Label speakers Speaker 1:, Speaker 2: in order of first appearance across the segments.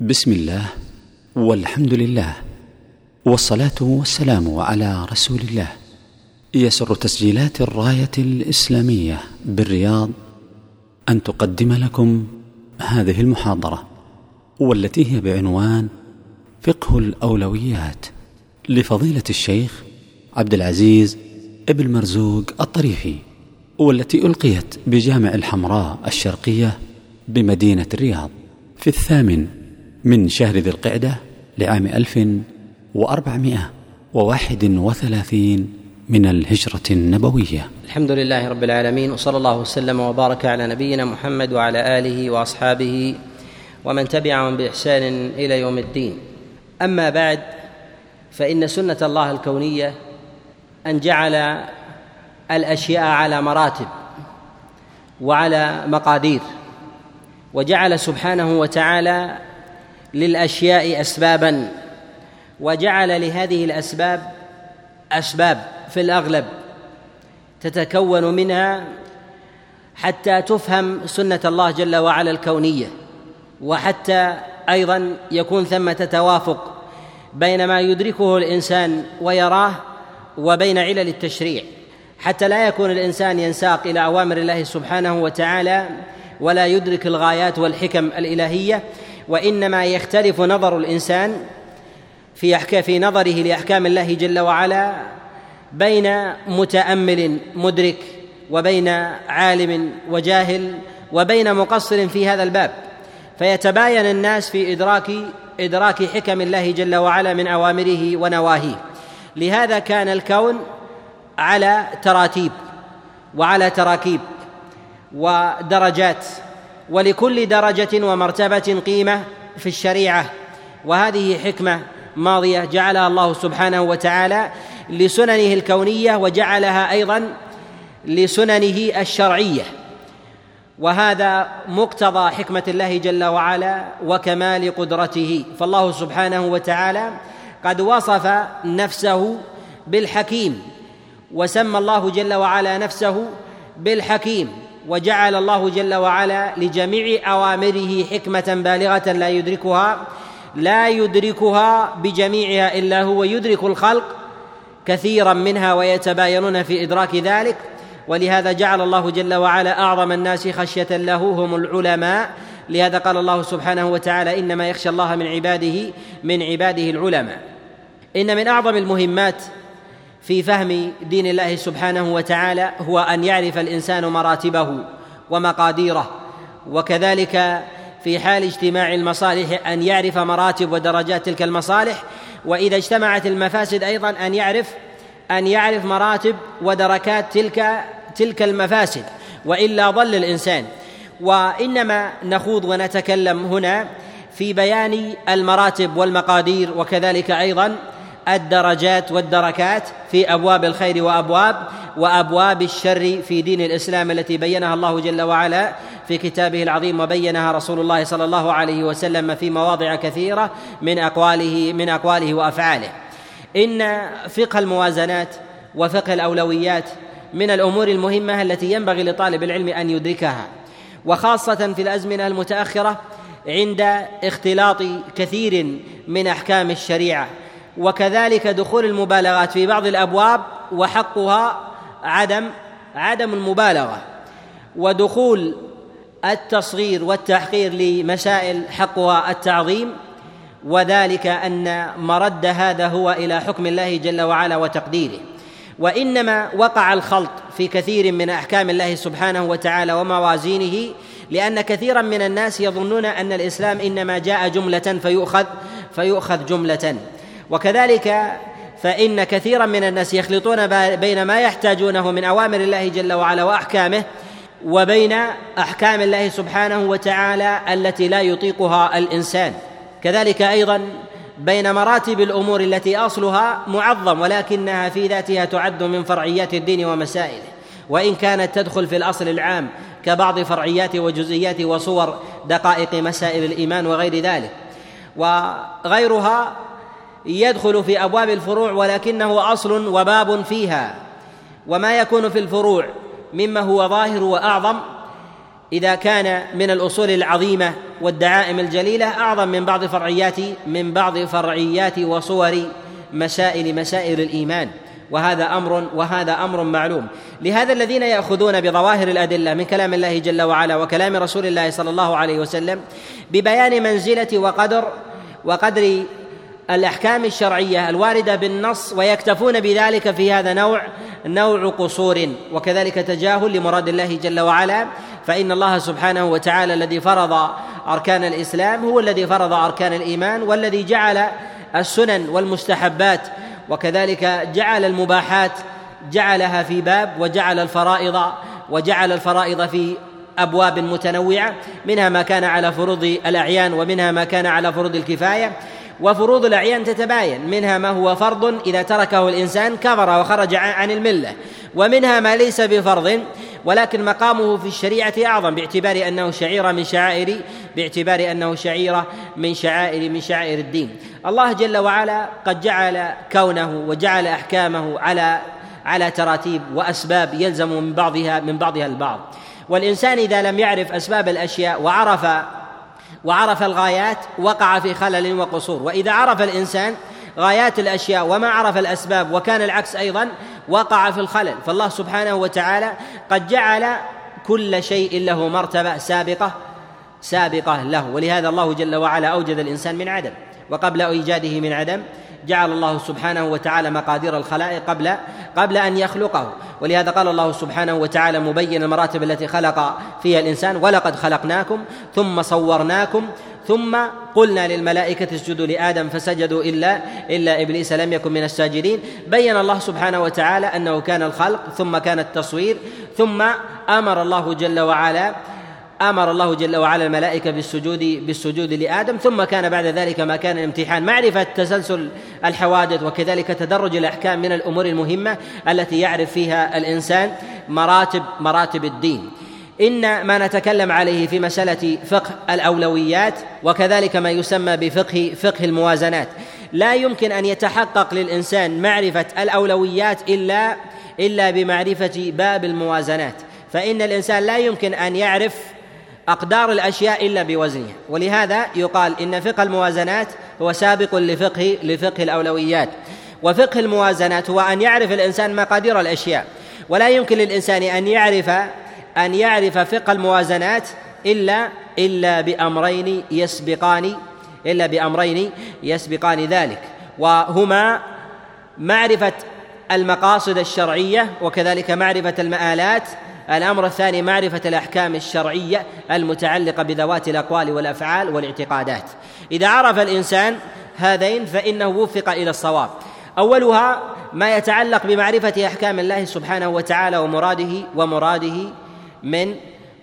Speaker 1: بسم الله والحمد لله والصلاة والسلام على رسول الله. يسر تسجيلات الراية الإسلامية بالرياض أن تقدم لكم هذه المحاضرة والتي هي بعنوان فقه الأولويات لفضيلة الشيخ عبد العزيز ابن مرزوق الطريفي والتي ألقيت بجامع الحمراء الشرقية بمدينة الرياض في الثامن من شهر ذي القعدة لعام ألف وأربعمائة وواحد وثلاثين من الهجرة النبوية.
Speaker 2: الحمد لله رب العالمين وصلى الله وسلم وبارك على نبينا محمد وعلى آله وأصحابه ومن تبعهم بإحسان إلى يوم الدين. أما بعد فإن سنة الله الكونية أن جعل الأشياء على مراتب وعلى مقادير وجعل سبحانه وتعالى للأشياء اسبابا وجعل لهذه الأسباب أسباب في الأغلب تتكون منها حتى تفهم سنة الله جل وعلا الكونية وحتى أيضا يكون ثمه توافق بين ما يدركه الإنسان ويراه وبين علل التشريع. حتى لا يكون الإنسان ينساق إلى أوامر الله سبحانه وتعالى ولا يدرك الغايات والحكم الإلهية وإنما يختلف نظر الإنسان في في نظره لأحكام الله جل وعلا بين متأمل مدرك وبين عالم وجاهل وبين مقصر في هذا الباب. فيتباين الناس في ادراك إدراك حكم الله جل وعلا من أوامره ونواهيه. لهذا كان الكون على تراتيب وعلى تراكيب ودرجات ولكل درجة ومرتبة قيمة في الشريعة. وهذه حكمة ماضية جعلها الله سبحانه وتعالى لسننه الكونية وجعلها أيضا لسننه الشرعية. وهذا مقتضى حكمة الله جل وعلا وكمال قدرته. فالله سبحانه وتعالى قد وصف نفسه بالحكيم وسمى الله جل وعلا نفسه بالحكيم. وجعل الله جل وعلا لجميع أوامره حكمة بالغة لا يدركها لا يدركها بجميعها إلا هو يدرك الخلق كثيرا منها ويتباينون في إدراك ذلك. ولهذا جعل الله جل وعلا أعظم الناس خشية له هم العلماء. لهذا قال الله سبحانه وتعالى إنما يخشى الله من عباده من عباده العلماء. إن من أعظم المهمات في فهم دين الله سبحانه وتعالى هو أن يعرف الإنسان مراتبه ومقاديره وكذلك في حال اجتماع المصالح أن يعرف مراتب ودرجات تلك المصالح وإذا اجتمعت المفاسد أيضا أن يعرف أن يعرف مراتب ودركات تلك تلك المفاسد وإلا ضل الإنسان. وإنما نخوض ونتكلم هنا في بيان المراتب والمقادير وكذلك أيضا الدرجات والدركات في أبواب الخير وأبواب وأبواب الشر في دين الإسلام التي بينها الله جل وعلا في كتابه العظيم وبينها رسول الله صلى الله عليه وسلم في مواضع كثيرة من اقواله من أقواله وأفعاله. إن فقه الموازنات وفقه الأولويات من الأمور المهمة التي ينبغي لطالب العلم أن يدركها وخاصة في الأزمنة المتأخرة عند اختلاط كثير من أحكام الشريعة. وكذلك دخول المبالغات في بعض الأبواب وحقها عدم عدم المبالغة. ودخول التصغير والتحقير لمسائل حقها التعظيم وذلك أن مرد هذا هو إلى حكم الله جل وعلا وتقديره. وإنما وقع الخلط في كثير من أحكام الله سبحانه وتعالى وموازينه لأن كثيرا من الناس يظنون أن الإسلام إنما جاء جملة فيؤخذ فيؤخذ جملة. وكذلك فإن كثيرا من الناس يخلطون بين ما يحتاجونه من أوامر الله جل وعلا وأحكامه وبين أحكام الله سبحانه وتعالى التي لا يطيقها الإنسان. كذلك أيضا بين مراتب الأمور التي أصلها معظم ولكنها في ذاتها تعد من فرعيات الدين ومسائله. وإن كانت تدخل في الأصل العام كبعض فرعيات وجزئيات وصور دقائق مسائل الإيمان وغير ذلك. وغيرها يدخل في أبواب الفروع ولكنه أصل وباب فيها. وما يكون في الفروع مما هو ظاهر وأعظم إذا كان من الأصول العظيمة والدعائم الجليلة أعظم من بعض فرعيات من بعض فرعيات وصور مسائل مسائل الإيمان. وهذا أمر وهذا أمر معلوم. لهذا الذين يأخذون بظواهر الأدلة من كلام الله جل وعلا وكلام رسول الله صلى الله عليه وسلم ببيان منزلة وقدر وقدر الأحكام الشرعية الواردة بالنص ويكتفون بذلك في هذا نوع نوع قصور. وكذلك تجاهل لمراد الله جل وعلا فإن الله سبحانه وتعالى الذي فرض أركان الإسلام هو الذي فرض أركان الإيمان والذي جعل السنن والمستحبات. وكذلك جعل المباحات جعلها في باب وجعل الفرائض وجعل الفرائض في أبواب متنوعة منها ما كان على فروض الأعيان ومنها ما كان على فروض الكفاية. وفروض الأعيان تتباين. منها ما هو فرض إذا تركه الإنسان كفر وخرج عن الملة. ومنها ما ليس بفرض ولكن مقامه في الشريعة أعظم باعتبار أنه شعيره من شعائر باعتبار أنه شعيره من شعائر من شعائر الدين. الله جل وعلا قد جعل كونه وجعل أحكامه على على تراتيب وأسباب يلزم من بعضها من بعضها البعض. والإنسان إذا لم يعرف أسباب الأشياء وعرف وعرف الغايات وقع في خلل وقصور. وإذا عرف الإنسان غايات الأشياء وما عرف الأسباب وكان العكس أيضا وقع في الخلل. فالله سبحانه وتعالى قد جعل كل شيء له مرتبة سابقة سابقة له. ولهذا الله جل وعلا أوجد الإنسان من عدم وقبل إيجاده من عدم جعل الله سبحانه وتعالى مقادير الخلائق قبل قبل أن يخلقه. ولهذا قال الله سبحانه وتعالى مبين المراتب التي خلق فيها الإنسان ولقد خلقناكم ثم صورناكم ثم قلنا للملائكة اسجدوا لآدم فسجدوا إلا إلا إبليس لم يكن من الساجدين. بين الله سبحانه وتعالى أنه كان الخلق ثم كان التصوير ثم أمر الله جل وعلا أمر الله جل وعلا الملائكة بالسجود بالسجود لآدم ثم كان بعد ذلك ما كان الامتحان. معرفة تسلسل الحوادث وكذلك تدرج الأحكام من الأمور المهمة التي يعرف فيها الإنسان مراتب مراتب الدين. إن ما نتكلم عليه في مسألة فقه الأولويات وكذلك ما يسمى بفقه فقه الموازنات. لا يمكن أن يتحقق للإنسان معرفة الأولويات إلا إلا بمعرفة باب الموازنات. فإن الإنسان لا يمكن أن يعرف أقدار الأشياء إلا بوزنها. ولهذا يقال إن فقه الموازنات هو سابق لفقه لفقه الأولويات. وفقه الموازنات هو أن يعرف الإنسان مقادير الأشياء. ولا يمكن للإنسان أن يعرف أن يعرف فقه الموازنات إلا إلا بأمرين يسبقان إلا بأمرين يسبقان ذلك. وهما معرفة المقاصد الشرعية وكذلك معرفة المآلات الأمر الثاني معرفة الأحكام الشرعية المتعلقة بذوات الأقوال والأفعال والاعتقادات. إذا عرف الإنسان هذين فإنه وفق إلى الصواب. أولها ما يتعلق بمعرفة أحكام الله سبحانه وتعالى ومراده ومراده من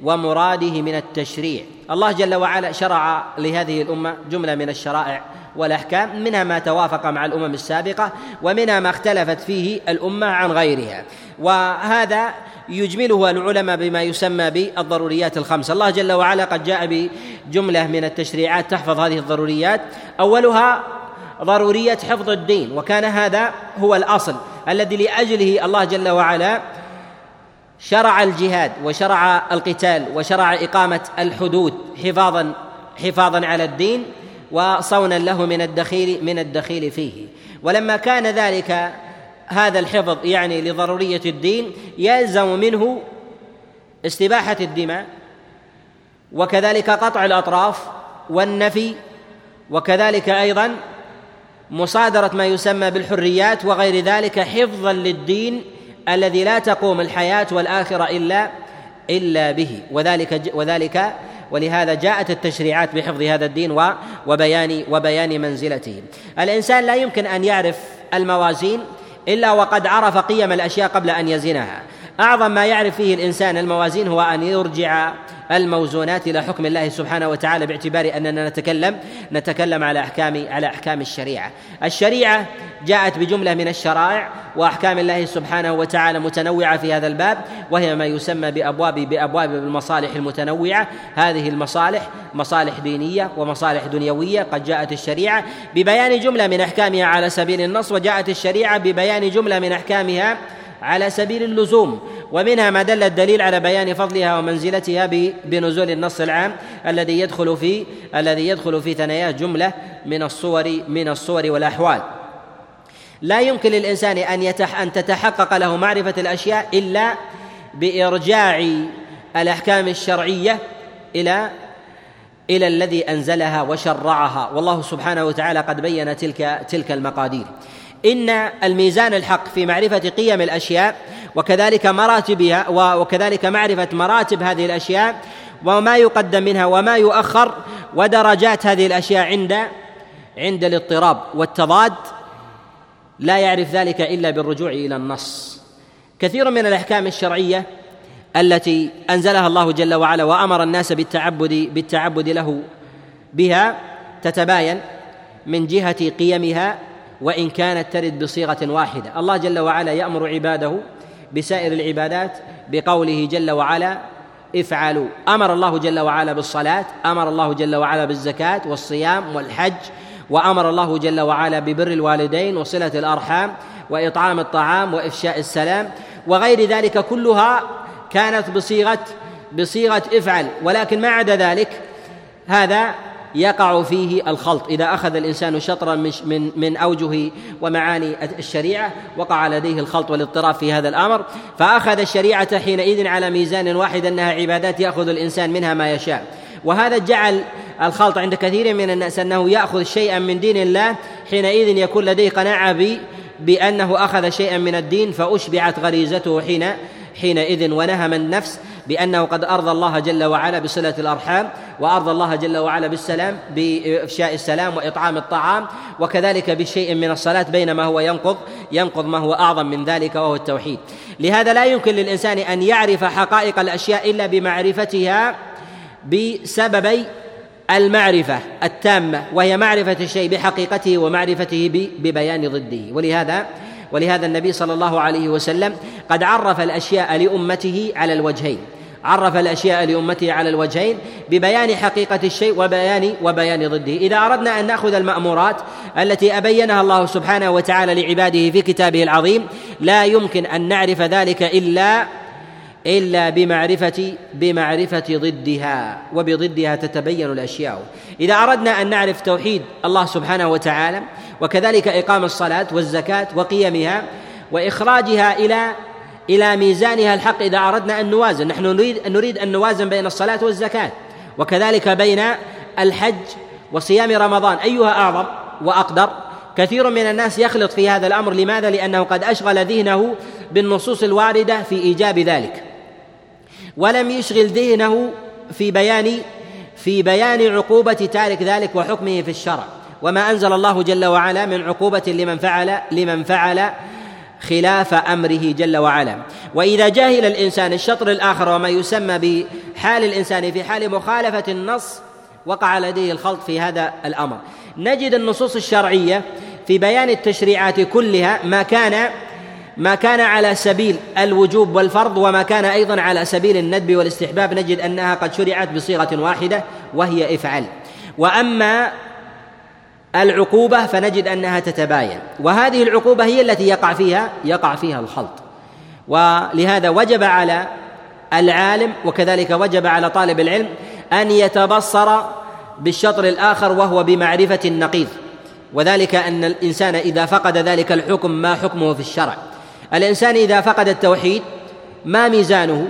Speaker 2: ومراده من التشريع. الله جل وعلا شرع لهذه الأمة جملة من الشرائع والأحكام منها ما توافق مع الأمم السابقة ومنها ما اختلفت فيه الأمة عن غيرها. وهذا يجمله العلماء بما يسمى بالضروريات الخمس الله جل وعلا قد جاء بجملة من التشريعات تحفظ هذه الضروريات. أولها ضرورية حفظ الدين وكان هذا هو الأصل الذي لأجله الله جل وعلا شرع الجهاد وشرع القتال وشرع إقامة الحدود حفاظا حفاظا على الدين. وصونا له من الدخيل من الدخيل فيه. ولما كان ذلك هذا الحفظ يعني لضرورية الدين يلزم منه استباحة الدماء وكذلك قطع الأطراف والنفي وكذلك أيضا مصادرة ما يسمى بالحريات وغير ذلك حفظا للدين الذي لا تقوم الحياة والآخرة إلا إلا به. وذلك وذلك ولهذا جاءت التشريعات بحفظ هذا الدين وبيان وبيان منزلته. الإنسان لا يمكن أن يعرف الموازين إلا وقد عرف قيم الأشياء قبل أن يزنها. أعظم ما يعرف فيه الإنسان الموازين هو أن يرجع الموزونات إلى حكم الله سبحانه وتعالى باعتبار أننا نتكلم نتكلم على احكام على أحكام الشريعة. الشريعة جاءت بجملة من الشرائع وأحكام الله سبحانه وتعالى متنوعة في هذا الباب وهي ما يسمى بابواب بأبواب المصالح المتنوعة، هذه المصالح مصالح دينية ومصالح دنيوية قد جاءت الشريعة ببيان جملة من أحكامها على سبيل النص وجاءت الشريعة ببيان جملة من أحكامها على سبيل اللزوم ومنها ما دل الدليل على بيان فضلها ومنزلتها بنزول النص العام الذي يدخل في الذي يدخل في ثناياه جملة من الصور من الصور والأحوال. لا يمكن للإنسان أن يتح أن تتحقق له معرفة الأشياء إلا بإرجاع الأحكام الشرعية إلى إلى الذي أنزلها وشرعها. والله سبحانه وتعالى قد بين تلك تلك المقادير. إن الميزان الحق في معرفة قيم الأشياء وكذلك مراتبها وكذلك معرفة مراتب هذه الأشياء وما يقدم منها وما يؤخر ودرجات هذه الأشياء عند عند الاضطراب والتضاد لا يعرف ذلك إلا بالرجوع إلى النص. كثير من الأحكام الشرعية التي أنزلها الله جل وعلا وأمر الناس بالتعبد بالتعبد له بها تتباين من جهة قيمها وإن كانت ترد بصيغة واحدة. الله جل وعلا يأمر عباده بسائر العبادات بقوله جل وعلا افعلوا. أمر الله جل وعلا بالصلاة أمر الله جل وعلا بالزكاة والصيام والحج وأمر الله جل وعلا ببر الوالدين وصلة الأرحام وإطعام الطعام وإفشاء السلام. وغير ذلك كلها كانت بصيغة بصيغة افعل. ولكن ما عدا ذلك هذا يقع فيه الخلط. إذا أخذ الإنسان شطرا من من من أوجه ومعاني الشريعة وقع لديه الخلط والاضطراب في هذا الأمر فأخذ الشريعة حينئذ على ميزان واحد أنها عبادات يأخذ الإنسان منها ما يشاء. وهذا جعل الخلط عند كثير من الناس أنه يأخذ شيئا من دين الله حينئذ يكون لديه قناعة بأنه أخذ شيئا من الدين فأشبعت غريزته حين حينئذ ونهم النفس بأنه قد أرضى الله جل وعلا بصلة الأرحام وأرضى الله جل وعلا بالسلام بإفشاء السلام وإطعام الطعام وكذلك بشيء من الصلاة بينما هو ينقض ينقض ما هو أعظم من ذلك وهو التوحيد. لهذا لا يمكن للإنسان أن يعرف حقائق الأشياء إلا بمعرفتها بسببي المعرفة التامة وهي معرفة الشيء بحقيقته ومعرفته ببيان ضده. ولهذا ولهذا النبي صلى الله عليه وسلم قد عرف الأشياء لأمته على الوجهين. عرف الأشياء لأمته على الوجهين ببيان حقيقة الشيء وبيان وبيان ضده. إذا أردنا أن نأخذ المأمورات التي أبينها الله سبحانه وتعالى لعباده في كتابه العظيم لا يمكن أن نعرف ذلك الا إلا بمعرفه بمعرفة ضدها وبضدها تتبين الأشياء. إذا أردنا أن نعرف توحيد الله سبحانه وتعالى وكذلك إقام الصلاة والزكاة وقيمها وإخراجها إلى إلى ميزانها الحق إذا أردنا أن نوازن. نحن نريد أن نريد أن نوازن بين الصلاة والزكاة وكذلك بين الحج وصيام رمضان. أيها أعظم وأقدر كثير من الناس يخلط في هذا الأمر. لماذا؟ لأنه قد أشغل ذهنه بالنصوص الواردة في إيجاب ذلك. ولم يشغل ذهنه في بيان في بيان عقوبة تارك ذلك وحكمه في الشرع. وما أنزل الله جل وعلا من عقوبة لمن فعل لمن فعل خلاف أمره جل وعلا. وإذا جاهل الإنسان الشطر الآخر وما يسمى بحال الإنسان في حال مخالفة النص وقع لديه الخلط في هذا الأمر. نجد النصوص الشرعية في بيان التشريعات كلها ما كان ما كان على سبيل الوجوب والفرض وما كان أيضا على سبيل الندب والاستحباب. نجد أنها قد شرعت بصيغة واحدة وهي افعل. وأما العقوبة فنجد أنها تتباين. وهذه العقوبة هي التي يقع فيها يقع فيها الخلط. ولهذا وجب على العالم وكذلك وجب على طالب العلم أن يتبصر بالشطر الآخر وهو بمعرفة النقيض. وذلك أن الإنسان إذا فقد ذلك الحكم ما حكمه في الشرع؟ الإنسان إذا فقد التوحيد ما ميزانه؟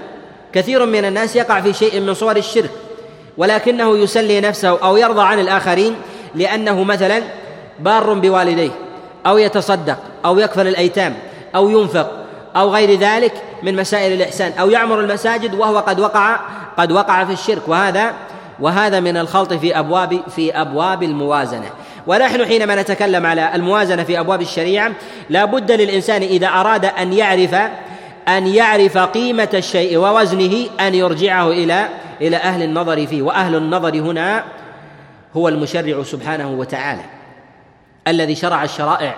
Speaker 2: كثير من الناس يقع في شيء من صور الشرك ولكنه يسلي نفسه أو يرضى عن الآخرين لأنه مثلا بار بوالديه أو يتصدق أو يكفل الأيتام أو ينفق أو غير ذلك من مسائل الإحسان أو يعمر المساجد وهو قد وقع قد وقع في الشرك. وهذا وهذا من الخلط في أبواب في أبواب الموازنة. ونحن حينما نتكلم على الموازنة في أبواب الشريعة لا بد للإنسان إذا أراد أن يعرف أن يعرف قيمة الشيء ووزنه أن يرجعه إلى إلى أهل النظر فيه. وأهل النظر هنا هو المشرع سبحانه وتعالى الذي شرع الشرائع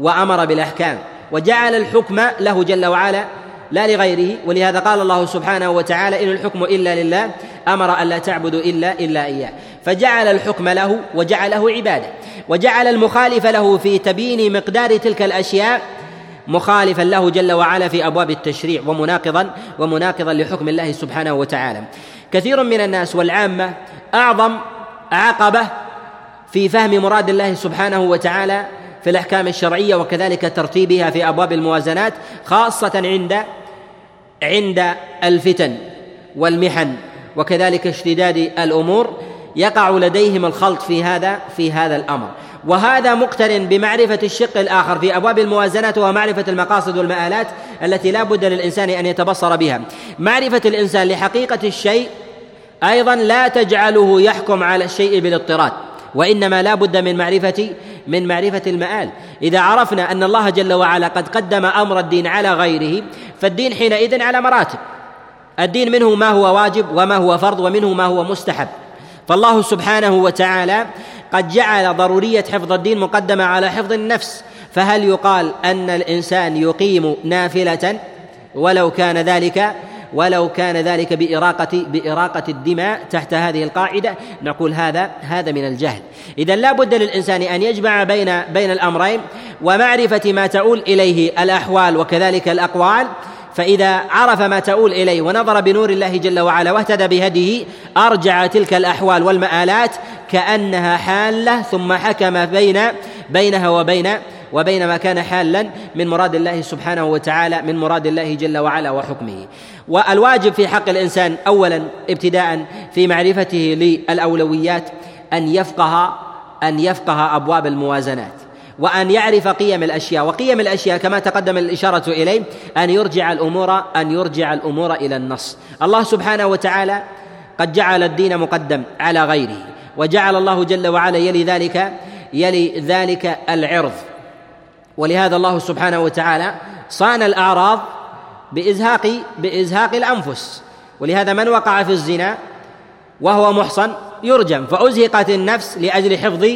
Speaker 2: وأمر بالأحكام وجعل الحكم له جل وعلا لا لغيره ولهذا قال الله سبحانه وتعالى إن الحكم إلا لله أمر الا تعبدوا إلا إلا إياه. فجعل الحكم له وجعله عبادة وجعل المخالف له في تبيين مقدار تلك الأشياء مخالفا له جل وعلا في أبواب التشريع ومناقضا ومناقضا لحكم الله سبحانه وتعالى. كثير من الناس والعامة أعظم عقبة في فهم مراد الله سبحانه وتعالى في الأحكام الشرعية وكذلك ترتيبها في أبواب الموازنات خاصة عند عند الفتن والمحن وكذلك اشتداد الأمور يقع لديهم الخلط في هذا في هذا الأمر. وهذا مقترن بمعرفة الشق الآخر في أبواب الموازنات ومعرفة المقاصد والمآلات التي لا بد للإنسان أن يتبصر بها. معرفة الإنسان لحقيقة الشيء أيضا لا تجعله يحكم على الشيء بالاضطراد وإنما لا بد من معرفة من معرفة المآل. إذا عرفنا أن الله جل وعلا قد قدم أمر الدين على غيره فالدين حينئذ على مراتب. الدين منه ما هو واجب وما هو فرض ومنه ما هو مستحب. فالله سبحانه وتعالى قد جعل ضرورية حفظ الدين مقدمة على حفظ النفس. فهل يقال أن الإنسان يقيم نافلة؟ ولو كان ذلك ولو كان ذلك بإراقة بإراقة الدماء تحت هذه القاعدة نقول هذا هذا من الجهل. إذا لا بد للإنسان أن يجمع بين بين الأمرين ومعرفة ما تؤول إليه الأحوال وكذلك الأقوال فإذا عرف ما تؤول إليه ونظر بنور الله جل وعلا واهتدى بهديه أرجع تلك الأحوال والمآلات كأنها حالة ثم حكم بين بينها وبين وبين ما كان حالا من مراد الله سبحانه وتعالى من مراد الله جل وعلا وحكمه. والواجب في حق الإنسان اولا ابتداء في معرفته للأولويات أن يفقه أن يفقه أبواب الموازنات وأن يعرف قيم الأشياء. وقيم الأشياء كما تقدم الإشارة إليه أن يرجع الأمور أن يرجع الأمور إلى النص. الله سبحانه وتعالى قد جعل الدين مقدم على غيره وجعل الله جل وعلا يلي ذلك يلي ذلك العرض. ولهذا الله سبحانه وتعالى صان الأعراض بإزهاق بإزهاق الأنفس. ولهذا من وقع في الزنا وهو محصن يرجم فأزهقت النفس لأجل حفظ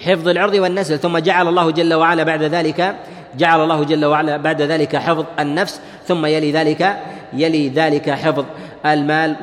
Speaker 2: حفظ العرض والنسل ثم جعل الله جل وعلا بعد ذلك جعل الله جل وعلا بعد ذلك حفظ النفس ثم يلي ذلك يلي ذلك حفظ المال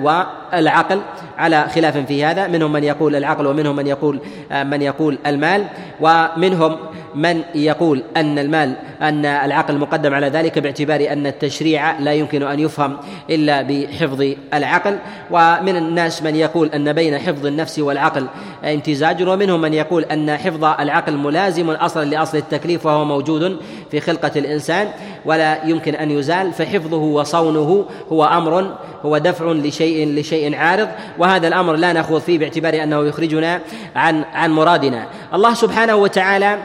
Speaker 2: والعقل على خلاف في هذا. منهم من يقول العقل ومنهم من يقول من يقول المال ومنهم من يقول أن المال أن العقل مقدم على ذلك باعتبار أن التشريع لا يمكن أن يفهم إلا بحفظ العقل. ومن الناس من يقول أن بين حفظ النفس والعقل امتزاج ومنهم من يقول أن حفظ العقل ملازم أصلا لأصل التكليف وهو موجود في خلقة الإنسان ولا يمكن أن يزال فحفظه وصونه هو أمر هو دفع لشيء لشيء عارض وهذا الأمر لا نخوض فيه باعتبار أنه يخرجنا عن عن مرادنا. الله سبحانه وتعالى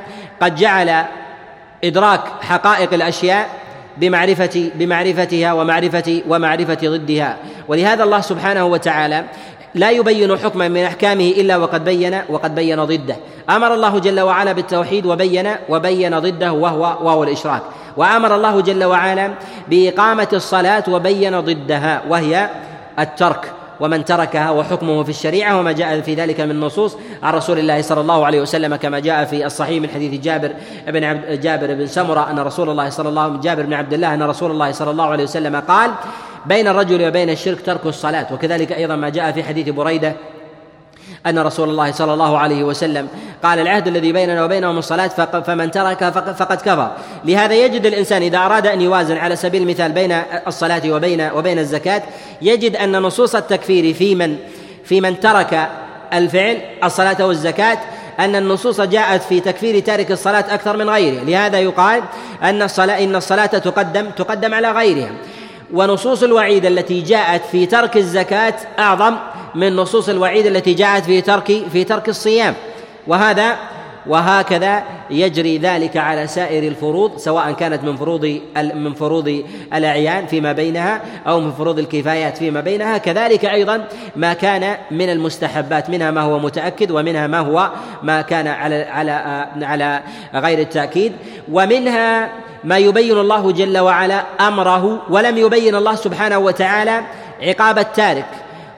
Speaker 2: قد جعل إدراك حقائق الأشياء بمعرفة بمعرفتها ومعرفة ومعرفة ضدها. ولهذا الله سبحانه وتعالى لا يبين حكما من أحكامه إلا وقد بين وقد بين ضده. أمر الله جل وعلا بالتوحيد وبين وبين ضده وهو وهو الإشراك. وأمر الله جل وعلا بإقامة الصلاة وبين ضدها وهي الترك. ومن تركها وحكمه في الشريعة وما جاء في ذلك من نصوص عن رسول الله صلى الله عليه وسلم كما جاء في الصحيح من حديث جابر بن عبد جابر بن سمرة أن رسول الله صلى الله جابر بن عبد الله أن رسول الله صلى الله عليه وسلم قال بين الرجل وبين الشرك ترك الصلاة. وكذلك أيضا ما جاء في حديث بريدة أن رسول الله صلى الله عليه وسلم قال العهد الذي بيننا وبينهم الصلاة فمن ترك فقد كفر. لهذا يجد الإنسان إذا أراد أن يوازن على سبيل المثال بين الصلاة وبين وبين الزكاة يجد أن نصوص التكفير في من في من ترك الفعل الصلاة والزكاة أن النصوص جاءت في تكفير تارك الصلاة أكثر من غيره. لهذا يقال أن الصلاة إن الصلاة تقدم تقدم على غيرها. ونصوص الوعيد التي جاءت في ترك الزكاة أعظم من نصوص الوعيد التي جاءت في ترك في ترك الصيام. وهذا وهكذا يجري ذلك على سائر الفروض سواء كانت من فروض من فروض الأعيان فيما بينها أو من فروض الكفايات فيما بينها. كذلك أيضا ما كان من المستحبات منها ما هو متأكد ومنها ما هو ما كان على على على غير التأكيد. ومنها ما يبين الله جل وعلا أمره ولم يبين الله سبحانه وتعالى عقاب التارك.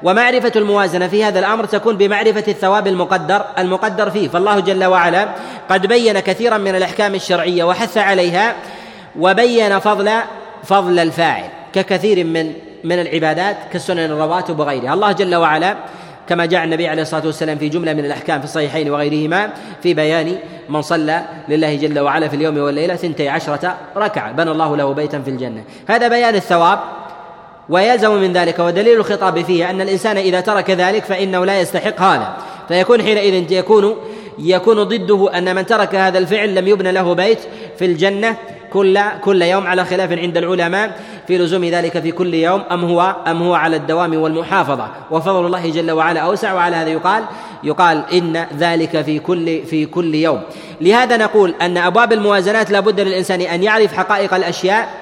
Speaker 2: ومعرفة الموازنة في هذا الأمر تكون بمعرفة الثواب المقدر المقدر فيه. فالله جل وعلا قد بين كثيرا من الأحكام الشرعية وحث عليها وبين فضل فضل الفاعل ككثير من من العبادات كالسنن الرواتب وغيرها الله جل وعلا كما جاء النبي عليه الصلاة والسلام في جملة من الأحكام في الصحيحين وغيرهما في بيان من صلى لله جل وعلا في اليوم والليلة ثنتي عشرة ركعة بنى الله له بيتا في الجنة. هذا بيان الثواب ويلزم من ذلك ودليل الخطاب فيه أن الإنسان إذا ترك ذلك فإنه لا يستحق هذا. فيكون حينئذ يكون يكون ضده أن من ترك هذا الفعل لم يبنى له بيت في الجنة كل كل يوم على خلاف عند العلماء في لزوم ذلك في كل يوم أم هو أم هو على الدوام والمحافظة. وفضل الله جل وعلا أوسع وعلى هذا يقال يقال إن ذلك في كل في كل يوم. لهذا نقول أن أبواب الموازنات لا بد للإنسان أن يعرف حقائق الأشياء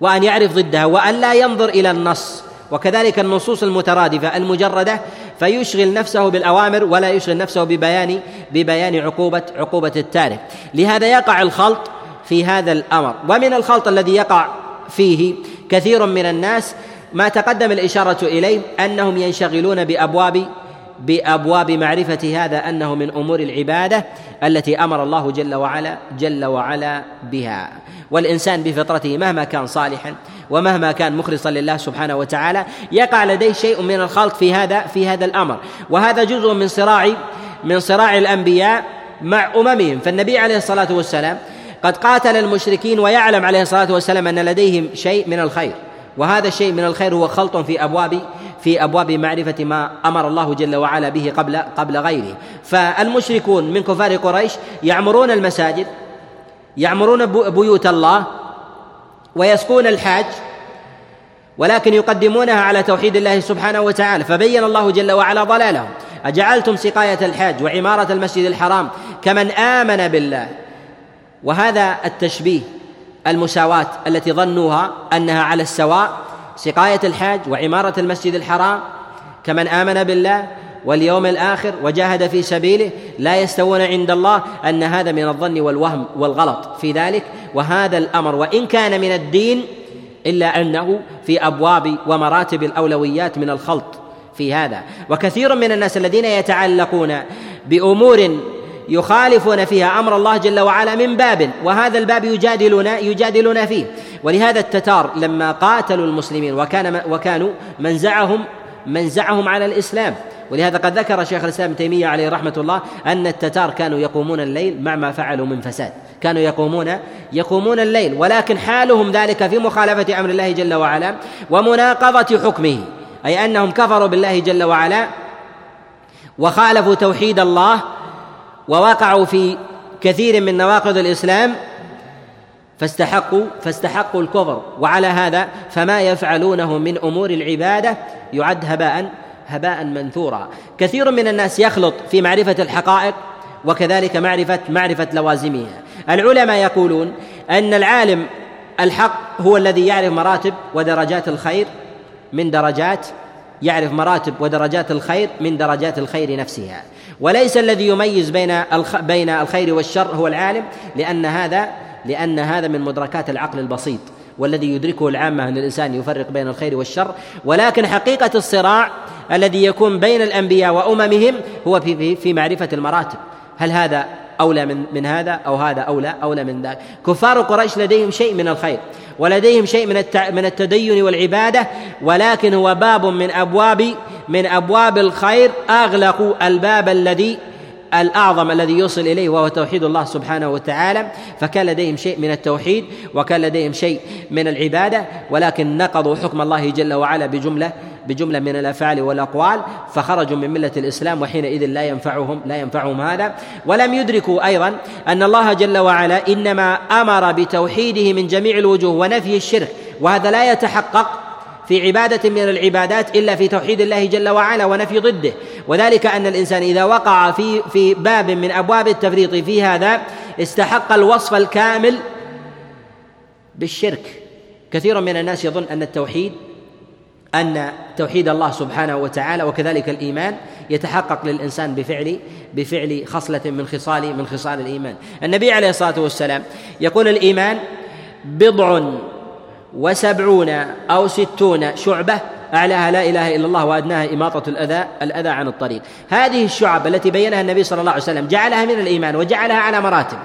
Speaker 2: وأن يعرف ضدها وأن لا ينظر إلى النص. وكذلك النصوص المترادفة المجردة فيشغل نفسه بالأوامر ولا يشغل نفسه ببيان ببيان عقوبة عقوبة التارك. لهذا يقع الخلط في هذا الأمر. ومن الخلط الذي يقع فيه كثير من الناس ما تقدم الإشارة إليه أنهم ينشغلون بأبواب بأبواب معرفة هذا أنه من أمور العبادة التي أمر الله جل وعلا جل وعلا بها. والإنسان بفطرته مهما كان صالحا ومهما كان مخلصا لله سبحانه وتعالى يقع لديه شيء من الخلط في هذا في هذا الأمر. وهذا جزء من صراع من صراع الأنبياء مع أممهم. فالنبي عليه الصلاة والسلام قد قاتل المشركين ويعلم عليه الصلاة والسلام أن لديهم شيء من الخير. وهذا الشيء من الخير هو خلط في أبواب في أبواب معرفة ما أمر الله جل وعلا به قبل قبل غيره. فالمشركون من كفار قريش يعمرون المساجد يعمرون بيوت الله ويسقون الحاج ولكن يقدمونها على توحيد الله سبحانه وتعالى. فبين الله جل وعلا ضلالهم. أجعلتم سقاية الحاج وعمارة المسجد الحرام كمن آمن بالله. وهذا التشبيه المساواة التي ظنوها أنها على السواء سقاية الحاج وعمارة المسجد الحرام. كمن آمن بالله واليوم الآخر وجاهد في سبيله لا يستوون عند الله أن هذا من الظن والوهم والغلط. في ذلك وهذا الأمر وإن كان من الدين إلا أنه في أبواب ومراتب الأولويات من الخلط في هذا. وكثير من الناس الذين يتعلقون بأمور يخالفون فيها أمر الله جل وعلا من باب وهذا الباب يجادلون يجادلون فيه. ولهذا التتار لما قاتلوا المسلمين وكان وكانوا منزعهم منزعهم على الإسلام. ولهذا قد ذكر شيخ الإسلام ابن تيمية عليه رحمة الله أن التتار كانوا يقومون الليل مع ما فعلوا من فساد. كانوا يقومون يقومون الليل ولكن حالهم ذلك في مخالفة أمر الله جل وعلا ومناقضة حكمه. أي أنهم كفروا بالله جل وعلا وخالفوا توحيد الله ووقعوا في كثير من نواقض الإسلام فاستحقوا فاستحقوا الكفر. وعلى هذا فما يفعلونه من أمور العبادة يعد هباء هباء منثورا. كثير من الناس يخلط في معرفة الحقائق وكذلك معرفة معرفة لوازمها. العلماء يقولون أن العالم الحق هو الذي يعرف مراتب ودرجات الخير من درجات يعرف مراتب ودرجات الخير من درجات الخير نفسها. وليس الذي يميز بين بين الخير والشر هو العالم لأن هذا لأن هذا من مدركات العقل البسيط والذي يدركه العامة أن الإنسان يفرق بين الخير والشر. ولكن حقيقة الصراع الذي يكون بين الأنبياء وأممهم هو في في معرفة المراتب. هل هذا أولى من من هذا أو هذا أولى أولى من ذاك. كفار قريش لديهم شيء من الخير ولديهم شيء من من التدين والعبادة. ولكن هو باب من أبواب من أبواب الخير. أغلقوا الباب الذي الأعظم الذي يوصل إليه وهو توحيد الله سبحانه وتعالى فكان لديهم شيء من التوحيد وكان لديهم شيء من العبادة ولكن نقضوا حكم الله جل وعلا بجملة بجملة من الأفعال والأقوال فخرجوا من ملة الإسلام وحينئذ لا ينفعهم لا ينفعهم هذا. ولم يدركوا أيضا أن الله جل وعلا إنما أمر بتوحيده من جميع الوجوه ونفي الشرك وهذا لا يتحقق في عبادة من العبادات إلا في توحيد الله جل وعلا ونفي ضده. وذلك أن الإنسان إذا وقع في في باب من أبواب التفريط في هذا استحق الوصف الكامل بالشرك. كثير من الناس يظن أن التوحيد أن توحيد الله سبحانه وتعالى وكذلك الإيمان يتحقق للإنسان بفعل بفعل خصلة من خصال من خصال الإيمان. النبي عليه الصلاة والسلام يقول الإيمان بضع وسبعون أو ستون شعبة أعلاها لا إله إلا الله وأدناها إماطة الأذى الأذى عن الطريق. هذه الشعب التي بينها النبي صلى الله عليه وسلم جعلها من الإيمان وجعلها على مراتب.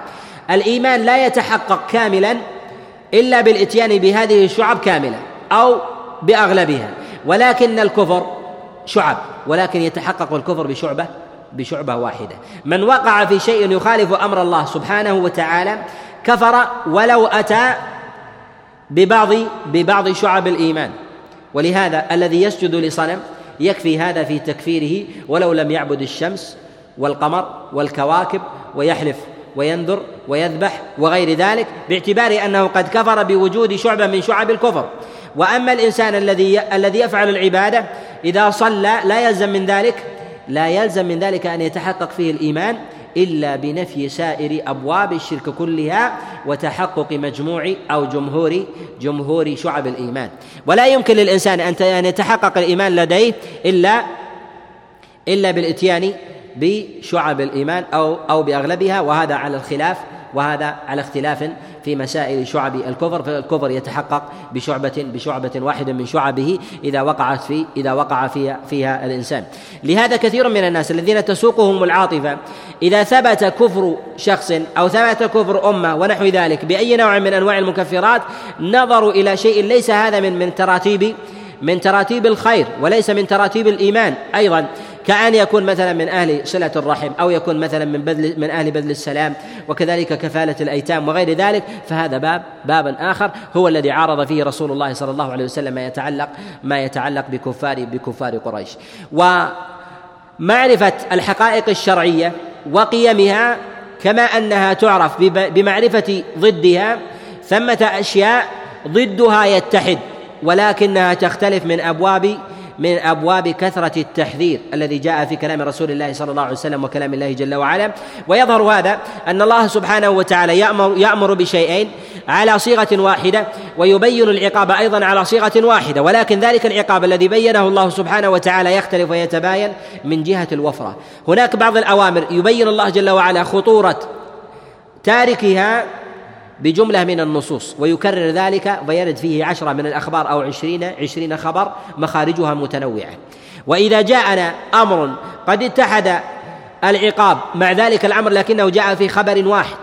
Speaker 2: الإيمان لا يتحقق كاملا إلا بالإتيان بهذه الشعب كاملة أو بأغلبها. ولكن الكفر شعب ولكن يتحقق الكفر بشعبة بشعبة واحدة. من وقع في شيء يخالف أمر الله سبحانه وتعالى كفر ولو أتى ببعض ببعض شعب الإيمان. ولهذا الذي يسجد لصنم يكفي هذا في تكفيره ولو لم يعبد الشمس والقمر والكواكب ويحلف وينذر ويذبح وغير ذلك باعتبار أنه قد كفر بوجود شعبة من شعب الكفر. وأما الإنسان الذي الذي يفعل العبادة إذا صلى لا يلزم من ذلك لا يلزم من ذلك أن يتحقق فيه الإيمان إلا بنفي سائر أبواب الشرك كلها وتحقق مجموع أو جمهور جمهور شعب الإيمان. ولا يمكن للإنسان أن يتحقق الإيمان لديه الا إلا بالإتيان بشعب الإيمان أو أو بأغلبها وهذا على الخلاف وهذا على اختلاف في مسائل شعب الكفر فالكفر يتحقق بشعبة بشعبة واحدة من شعبه إذا وقعت في إذا وقع فيها فيها الإنسان. لهذا كثير من الناس الذين تسوقهم العاطفة إذا ثبت كفر شخص أو ثبت كفر أمة ونحو ذلك بأي نوع من أنواع المكفرات نظروا إلى شيء ليس هذا من من تراتيب من تراتيب الخير وليس من تراتيب الإيمان أيضا. كأن يكون مثلا من أهل صلة الرحم أو يكون مثلا من بذل من أهل بذل السلام وكذلك كفالة الأيتام وغير ذلك فهذا باب باب آخر هو الذي عارض فيه رسول الله صلى الله عليه وسلم ما يتعلق ما يتعلق بكفار بكفار قريش. ومعرفة الحقائق الشرعية وقيمها كما أنها تعرف بمعرفة ضدها ثمة أشياء ضدها يتحد ولكنها تختلف من أبواب من أبواب كثرة التحذير الذي جاء في كلام رسول الله صلى الله عليه وسلم وكلام الله جل وعلا. ويظهر هذا أن الله سبحانه وتعالى يأمر يأمر بشيئين على صيغة واحدة ويبين العقاب أيضا على صيغة واحدة. ولكن ذلك العقاب الذي بينه الله سبحانه وتعالى يختلف ويتباين من جهة الوفرة. هناك بعض الأوامر يبين الله جل وعلا خطورة تاركها بجملة من النصوص ويكرر ذلك ويرد فيه عشرة من الأخبار أو عشرين عشرين خبر مخارجها متنوعة. وإذا جاءنا أمر قد اتحد العقاب مع ذلك الأمر لكنه جاء في خبر واحد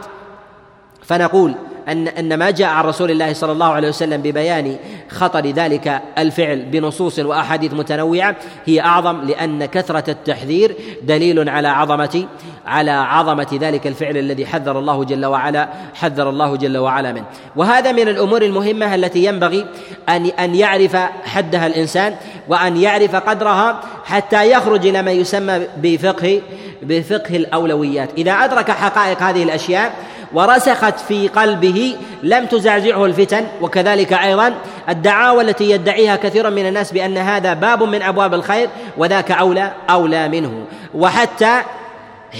Speaker 2: فنقول أن أن ما جاء عن رسول الله صلى الله عليه وسلم ببيان خطر ذلك الفعل بنصوص وأحاديث متنوعة هي أعظم لأن كثرة التحذير دليل على عظمة على عظمة ذلك الفعل الذي حذر الله جل وعلا حذر الله جل وعلا منه. وهذا من الأمور المهمة التي ينبغي أن أن يعرف حدها الإنسان وأن يعرف قدرها حتى يخرج إلى ما يسمى بفقه بفقه الأولويات. إذا أدرك حقائق هذه الأشياء ورسخت في قلبه لم تزعزعه الفتن. وكذلك أيضا الدعاوى التي يدعيها كثير من الناس بأن هذا باب من أبواب الخير وذاك أولى أولى منه. وحتى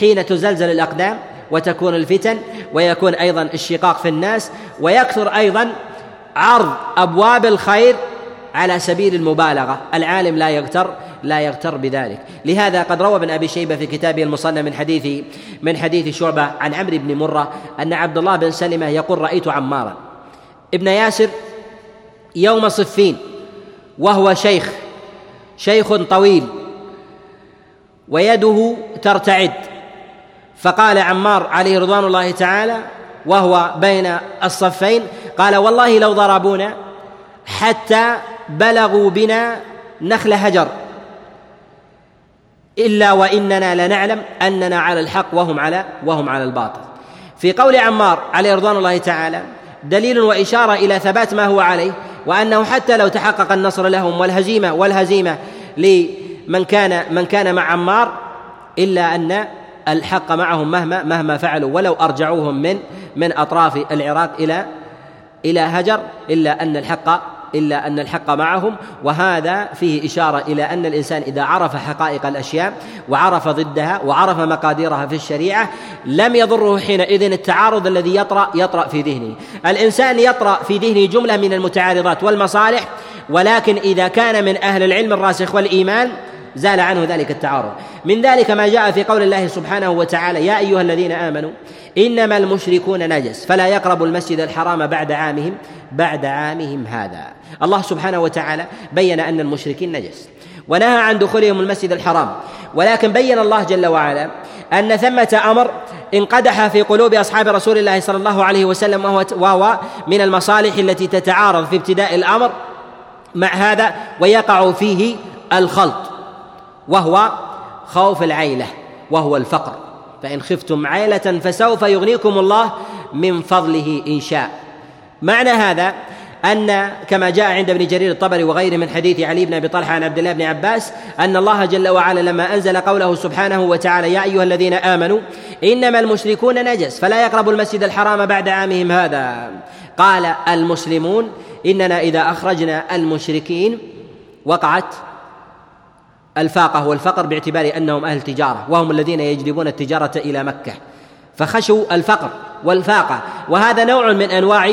Speaker 2: حين تزلزل الأقدام وتكون الفتن ويكون أيضا الشقاق في الناس ويكثر أيضا عرض أبواب الخير على سبيل المبالغة. العالم لا يغتر لا يغتر بذلك. لهذا قد روى ابن أبي شيبة في كتابه المصنف من حديث من حديث شعبة عن عمرو بن مرة أن عبد الله بن سلمة يقول رأيت عمارا. ابن ياسر يوم صفين وهو شيخ شيخ طويل ويده ترتعد. فقال عمار عليه رضوان الله تعالى وهو بين الصفين قال والله لو ضربونا حتى بلغوا بنا نخل هجر. إلا وإننا لنعلم أننا على الحق وهم على وهم على الباطل. في قول عمار عليه رضوان الله تعالى دليل وإشارة إلى ثبات ما هو عليه وأنه حتى لو تحقق النصر لهم والهزيمة والهزيمة لمن كان من كان مع عمار إلا أن الحق معهم مهما مهما فعلوا ولو أرجعوهم من من أطراف العراق إلى إلى هجر إلا أن الحق إلا أن الحق معهم وهذا فيه إشارة إلى أن الإنسان إذا عرف حقائق الأشياء وعرف ضدها وعرف مقاديرها في الشريعة لم يضره حينئذ التعارض الذي يطرأ يطرأ في ذهنه. الإنسان يطرأ في ذهنه جملة من المتعارضات والمصالح ولكن إذا كان من أهل العلم الراسخ والإيمان زال عنه ذلك التعارض. من ذلك ما جاء في قول الله سبحانه وتعالى يا أيها الذين آمنوا إنما المشركون نجس فلا يقربوا المسجد الحرام بعد عامهم بعد عامهم هذا. الله سبحانه وتعالى بين أن المشركين نجس ونهى عن دخولهم المسجد الحرام ولكن بين الله جل وعلا أن ثمة أمر انقدح في قلوب أصحاب رسول الله صلى الله عليه وسلم وهو وهو من المصالح التي تتعارض في ابتداء الأمر مع هذا ويقع فيه الخلط. وهو خوف العيلة وهو الفقر. فإن خفتم عيلة فسوف يغنيكم الله من فضله إن شاء. معنى هذا أن كما جاء عند ابن جرير الطبري وغيره من حديث علي بن أبي طلحة عن عبد الله بن عباس أن الله جل وعلا لما أنزل قوله سبحانه وتعالى يا أيها الذين آمنوا إنما المشركون نجس فلا يقربوا المسجد الحرام بعد عامهم هذا. قال المسلمون إننا إذا أخرجنا المشركين وقعت الفاقة والفقر باعتبار أنهم أهل تجارة وهم الذين يجلبون التجارة إلى مكة. فخشوا الفقر والفاقة. وهذا نوع من أنواع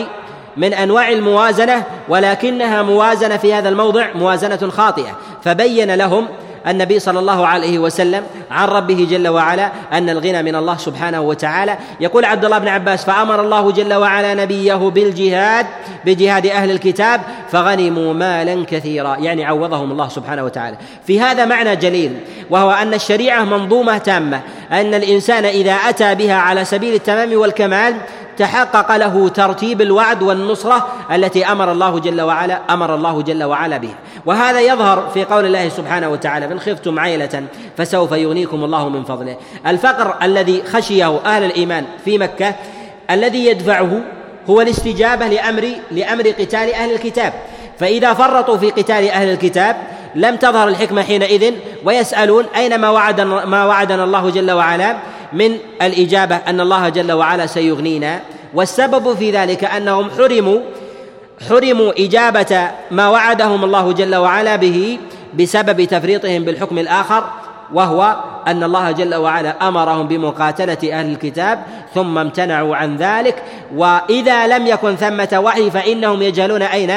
Speaker 2: من أنواع الموازنة ولكنها موازنة في هذا الموضع موازنة خاطئة. فبين لهم النبي صلى الله عليه وسلم عن ربه جل وعلا أن الغنى من الله سبحانه وتعالى. يقول عبد الله بن عباس فأمر الله جل وعلا نبيه بالجهاد بجهاد أهل الكتاب فغنموا مالا كثيرا يعني عوضهم الله سبحانه وتعالى. في هذا معنى جليل وهو أن الشريعة منظومة تامة أن الإنسان إذا أتى بها على سبيل التمام والكمال تحقق له ترتيب الوعد والنصرة التي أمر الله جل وعلا أمر الله جل وعلا بها. وهذا يظهر في قول الله سبحانه وتعالى إن خفتم عيلة فسوف يغنيكم الله من فضله. الفقر الذي خشيه أهل الإيمان في مكة الذي يدفعه هو الاستجابة لأمر لأمر قتال أهل الكتاب. فإذا فرطوا في قتال أهل الكتاب لم تظهر الحكمة حينئذ ويسألون أين ما وعد ما وعدنا الله جل وعلا؟ من الإجابة أن الله جل وعلا سيغنينا. والسبب في ذلك أنهم حرموا حرموا إجابة ما وعدهم الله جل وعلا به بسبب تفريطهم بالحكم الآخر وهو أن الله جل وعلا أمرهم بمقاتلة أهل الكتاب ثم امتنعوا عن ذلك وإذا لم يكن ثمة وحي فإنهم يجهلون أين؟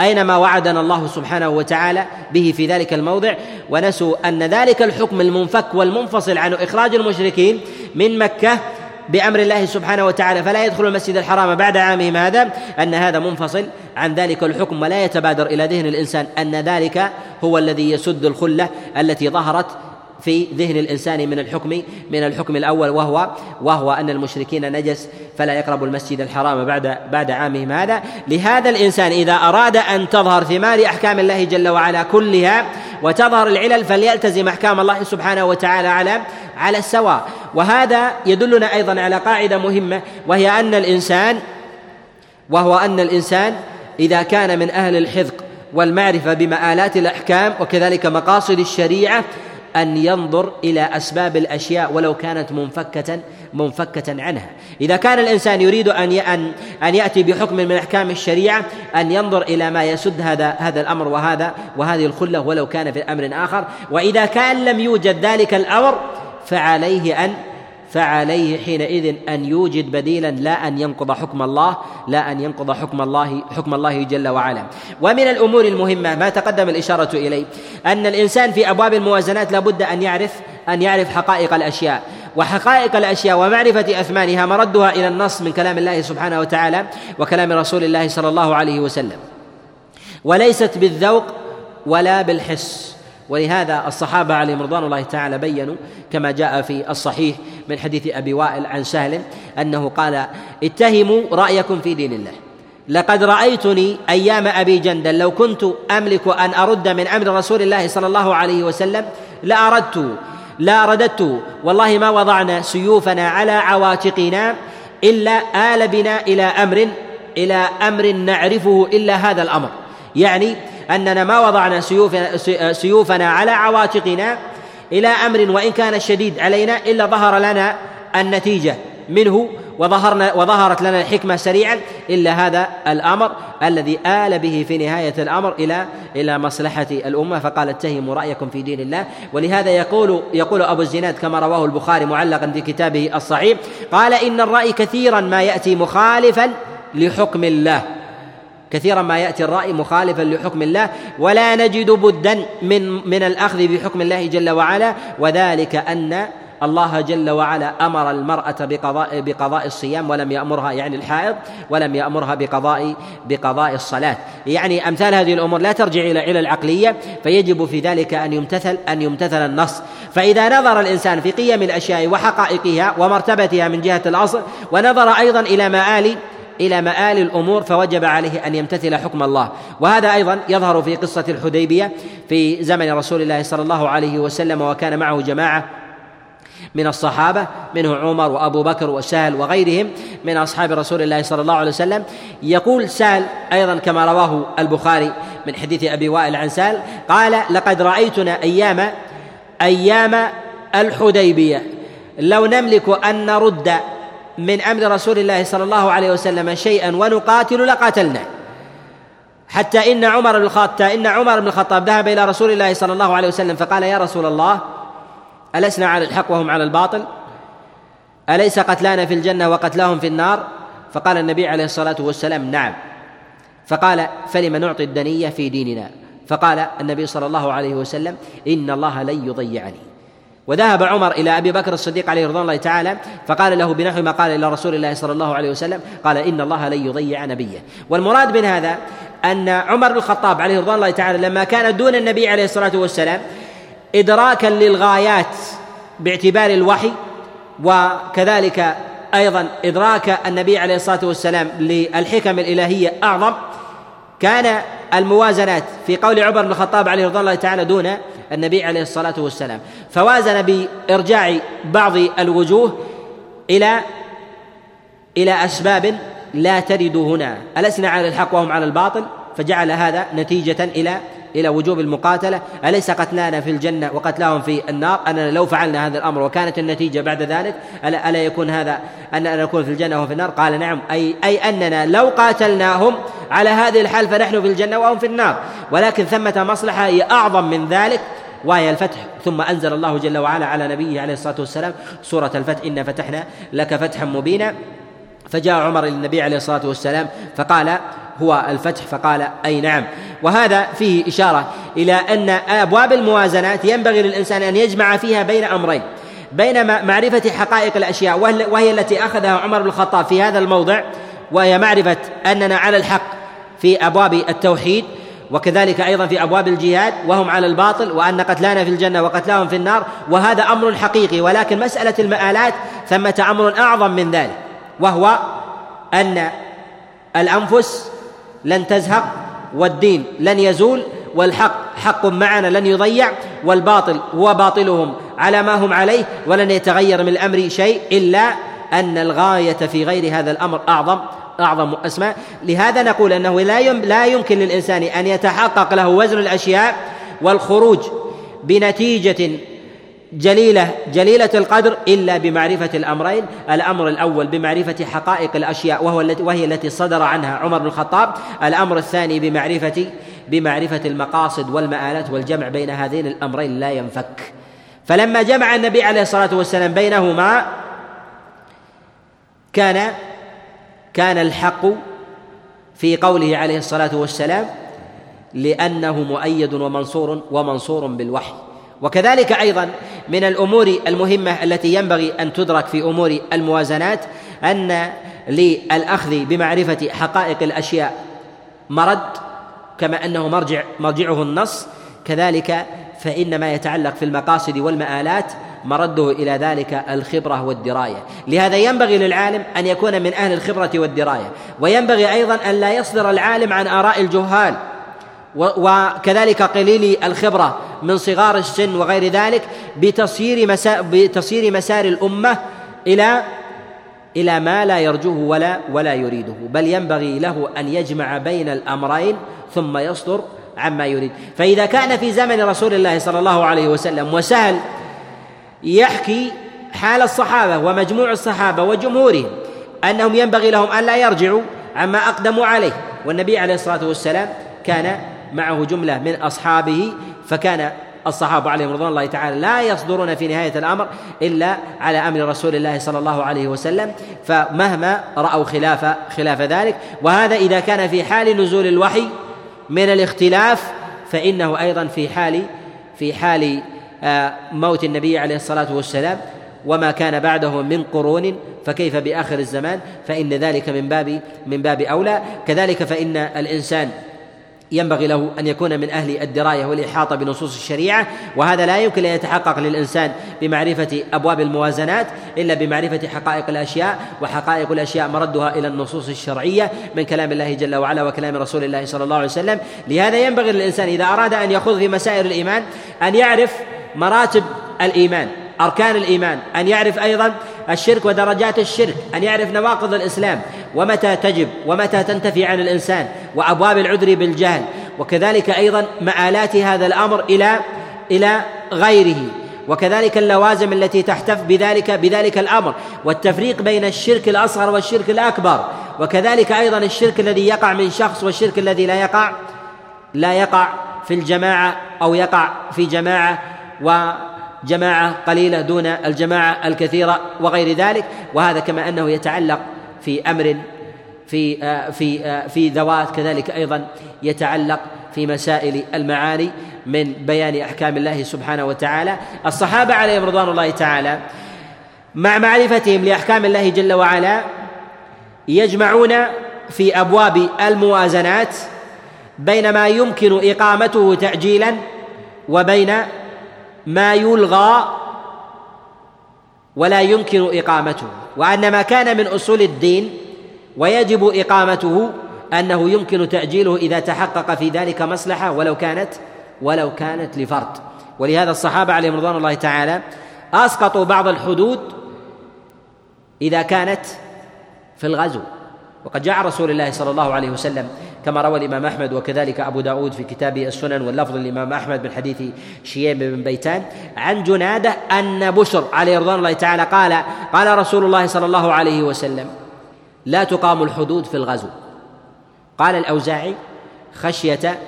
Speaker 2: أين ما وعدنا الله سبحانه وتعالى به في ذلك الموضع؟ ونسوا أن ذلك الحكم المنفك والمنفصل عن إخراج المشركين من مكة بأمر الله سبحانه وتعالى فلا يدخل المسجد الحرام بعد عامهم هذا أن هذا منفصل عن ذلك الحكم ولا يتبادر إلى ذهن الإنسان أن ذلك هو الذي يسد الخلة التي ظهرت في ذهن الإنسان من الحكم من الحكم الأول وهو وهو أن المشركين نجس فلا يقربوا المسجد الحرام بعد بعد عامهم هذا. لهذا الإنسان إذا أراد أن تظهر ثمار أحكام الله جل وعلا كلها وتظهر العلل فليلتزم أحكام الله سبحانه وتعالى على على السواء. وهذا يدلنا أيضا على قاعدة مهمة وهي أن الإنسان وهو أن الإنسان إذا كان من أهل الحذق والمعرفة بمآلات الأحكام وكذلك مقاصد الشريعة أن ينظر إلى أسباب الأشياء ولو كانت منفكة منفكة عنها. إذا كان الإنسان يريد أن أن يأتي بحكم من أحكام الشريعة أن ينظر إلى ما يسد هذا هذا الأمر وهذا وهذه الخلة ولو كان في أمر آخر. وإذا كان لم يوجد ذلك الأمر فعليه أن فعليه حينئذ أن يوجد بديلا لا أن ينقض حكم الله لا أن ينقض حكم الله حكم الله جل وعلا. ومن الأمور المهمة ما تقدم الإشارة إليه أن الإنسان في أبواب الموازنات لابد أن يعرف أن يعرف حقائق الأشياء. وحقائق الأشياء ومعرفة أثمانها مردها إلى النص من كلام الله سبحانه وتعالى وكلام رسول الله صلى الله عليه وسلم. وليست بالذوق ولا بالحس. ولهذا الصحابة عليهم رضوان الله تعالى بينوا كما جاء في الصحيح من حديث أبي وائل عن سهل أنه قال اتهموا رأيكم في دين الله. لقد رأيتني أيام أبي جندل لو كنت أملك أن أرد من أمر رسول الله صلى الله عليه وسلم لأردت لا رددت والله ما وضعنا سيوفنا على عواتقنا إلا آل بنا إلى أمر إلى أمر نعرفه إلا هذا الأمر. يعني أننا ما وضعنا سيوفنا على عواتقنا إلى أمر وإن كان شديد علينا إلا ظهر لنا النتيجة منه وظهرنا وظهرت لنا الحكمة سريعا. إلا هذا الأمر الذي آل به في نهاية الأمر إلى إلى مصلحة الأمة. فقال اتهموا رأيكم في دين الله. ولهذا يقول يقول أبو الزناد كما رواه البخاري معلقا في كتابه الصحيح قال إن الرأي كثيرا ما يأتي مخالفا لحكم الله. كثيرا ما يأتي الرأي مخالفا لحكم الله ولا نجد بدا من من الأخذ بحكم الله جل وعلا وذلك أن الله جل وعلا أمر المرأة بقضاء بقضاء الصيام ولم يأمرها يعني الحائض ولم يأمرها بقضاء بقضاء الصلاة. يعني أمثال هذه الأمور لا ترجع إلى العلل العقلية فيجب في ذلك أن يمتثل أن يمتثل النص. فإذا نظر الإنسان في قيم الأشياء وحقائقها ومرتبتها من جهة الأصل ونظر أيضا إلى مآل إلى مآل الأمور فوجب عليه أن يمتثل حكم الله. وهذا أيضا يظهر في قصة الحديبية في زمن رسول الله صلى الله عليه وسلم وكان معه جماعة من الصحابة منه عمر وأبو بكر وسهل وغيرهم من أصحاب رسول الله صلى الله عليه وسلم. يقول سهل أيضا كما رواه البخاري من حديث أبي وائل عن سهل قال لقد رأيتنا أيام أيام الحديبية. لو نملك أن نرد من أمر رسول الله صلى الله عليه وسلم شيئا ونقاتل لقاتلنا. حتى إن عمر بن الخطاب إن عمر بن الخطاب ذهب إلى رسول الله صلى الله عليه وسلم فقال يا رسول الله ألسنا على الحق وهم على الباطل؟ أليس قتلانا في الجنة وقتلاهم في النار؟ فقال النبي عليه الصلاة والسلام نعم. فقال فلم نعطي الدنية في ديننا؟ فقال النبي صلى الله عليه وسلم إن الله لن يضيعني. وذهب عمر إلى أبي بكر الصديق عليه رضوان الله تعالى فقال له بنحو ما قال إلى رسول الله صلى الله عليه وسلم قال إن الله لن يضيع نبيه. والمراد من هذا أن عمر بن الخطاب عليه رضوان الله تعالى لما كان دون النبي عليه الصلاة والسلام إدراكا للغايات باعتبار الوحي وكذلك أيضا إدراك النبي عليه الصلاة والسلام للحكم الإلهية أعظم كان الموازنات في قول عمر بن الخطاب عليه رضوان الله تعالى دون النبي عليه الصلاة والسلام. فوازن بإرجاع بعض الوجوه إلى إلى أسباب لا ترد هنا. ألسنا على الحق وهم على الباطل؟ فجعل هذا نتيجة إلى إلى وجوب المقاتلة. أليس قتلانا في الجنة وقتلاهم في النار؟ أننا لو فعلنا هذا الأمر وكانت النتيجة بعد ذلك ألا, ألا يكون هذا أننا نكون في الجنة وهم في النار؟ قال نعم. أي, أي أننا لو قاتلناهم على هذه الحال فنحن في الجنة وهم في النار. ولكن ثمة مصلحة هي أعظم من ذلك وهي الفتح. ثم أنزل الله جل وعلا على نبيه عليه الصلاة والسلام سورة الفتح إنا فتحنا لك فتحا مبينا. فجاء عمر إلى النبي عليه الصلاة والسلام فقال هو الفتح فقال أي نعم. وهذا فيه إشارة إلى أن أبواب الموازنات ينبغي للإنسان أن يجمع فيها بين أمرين. بين معرفة حقائق الأشياء وهي التي أخذها عمر بن الخطاب في هذا الموضع وهي معرفة أننا على الحق في أبواب التوحيد وكذلك أيضا في أبواب الجهاد وهم على الباطل وأن قتلانا في الجنة وقتلاهم في النار وهذا أمر حقيقي ولكن مسألة المآلات ثمة أمر أعظم من ذلك وهو أن الأنفس لن تزهق والدين لن يزول والحق حق معنا لن يضيع والباطل هو باطلهم على ما هم عليه ولن يتغير من الأمر شيء إلا أن الغاية في غير هذا الأمر أعظم أعظم أسماء. لهذا نقول أنه لا لا يمكن للإنسان أن يتحقق له وزن الأشياء والخروج بنتيجة جليلة جليلة القدر إلا بمعرفة الأمرين. الأمر الأول بمعرفة حقائق الأشياء وهو التي وهي التي صدر عنها عمر بن الخطاب. الأمر الثاني بمعرفه بمعرفة المقاصد والمآلات والجمع بين هذين الأمرين لا ينفك. فلما جمع النبي عليه الصلاة والسلام بينهما كان كان الحق في قوله عليه الصلاة والسلام لأنه مؤيد ومنصور ومنصور بالوحي. وكذلك أيضا من الأمور المهمة التي ينبغي أن تدرك في أمور الموازنات أن للأخذ بمعرفة حقائق الأشياء مرد كما أنه مرجع مرجعه النص. كذلك فإن ما يتعلق في المقاصد والمآلات مرده إلى ذلك الخبرة والدراية. لهذا ينبغي للعالم أن يكون من أهل الخبرة والدراية. وينبغي أيضا أن لا يصدر العالم عن آراء الجهال. وكذلك قليل الخبرة من صغار السن وغير ذلك بتصير مسا بتصير مسار الأمة إلى إلى ما لا يرجوه ولا ولا يريده بل ينبغي له أن يجمع بين الأمرين ثم يصدر عما يريد. فإذا كان في زمن رسول الله صلى الله عليه وسلم وسهل يحكي حال الصحابة ومجموع الصحابة وجمهورهم أنهم ينبغي لهم أن لا يرجعوا عما أقدموا عليه والنبي عليه الصلاة والسلام كان معه جملة من أصحابه فكان الصحابة عليهم رضوان الله تعالى لا يصدرون في نهاية الأمر إلا على أمر رسول الله صلى الله عليه وسلم فمهما رأوا خلاف خلاف ذلك. وهذا إذا كان في حال نزول الوحي من الاختلاف فإنه أيضا في حال في حال آه، موت النبي عليه الصلاة والسلام. وما كان بعده من قرون فكيف بآخر الزمان؟ فإن ذلك من باب من باب أولى. كذلك فإن الإنسان ينبغي له أن يكون من أهل الدراية والإحاطة بنصوص الشريعة وهذا لا يمكن أن يتحقق للإنسان بمعرفة أبواب الموازنات إلا بمعرفة حقائق الأشياء وحقائق الأشياء مردها إلى النصوص الشرعية من كلام الله جل وعلا وكلام رسول الله صلى الله عليه وسلم. لهذا ينبغي للإنسان إذا أراد أن يخوض في مسائل الإيمان أن يعرف مراتب الإيمان. أركان الإيمان أن يعرف أيضا الشرك ودرجات الشرك أن يعرف نواقض الإسلام ومتى تجب ومتى تنتفي عن الإنسان وأبواب العذر بالجهل وكذلك أيضا مآلات هذا الأمر إلى إلى غيره وكذلك اللوازم التي تحتف بذلك بذلك الأمر والتفريق بين الشرك الأصغر والشرك الأكبر وكذلك أيضا الشرك الذي يقع من شخص والشرك الذي لا يقع لا يقع في الجماعة أو يقع في جماعة وجماعه قليلة دون الجماعة الكثيرة وغير ذلك وهذا كما أنه يتعلق في أمر في آه، في آه، في ذوات كذلك أيضا يتعلق في مسائل المعاني من بيان أحكام الله سبحانه وتعالى. الصحابة عليهم رضوان الله تعالى مع معرفتهم لأحكام الله جل وعلا يجمعون في أبواب الموازنات بين ما يمكن إقامته تعجيلا وبين ما يلغى ولا يمكن إقامته وان ما كان من أصول الدين ويجب إقامته أنه يمكن تأجيله إذا تحقق في ذلك مصلحة ولو كانت ولو كانت لفرد ولهذا الصحابة عليهم رضوان الله تعالى أسقطوا بعض الحدود إذا كانت في الغزو. وقد جاء رسول الله صلى الله عليه وسلم كما روى الإمام أحمد وكذلك أبو داود في كتاب السنن واللفظ الإمام أحمد من حديث شييم بن بيتان عن جنادة أن بشر عليه رضوان الله تعالى قال قال رسول الله صلى الله عليه وسلم لا تقام الحدود في الغزو. قال الأوزاعي خشية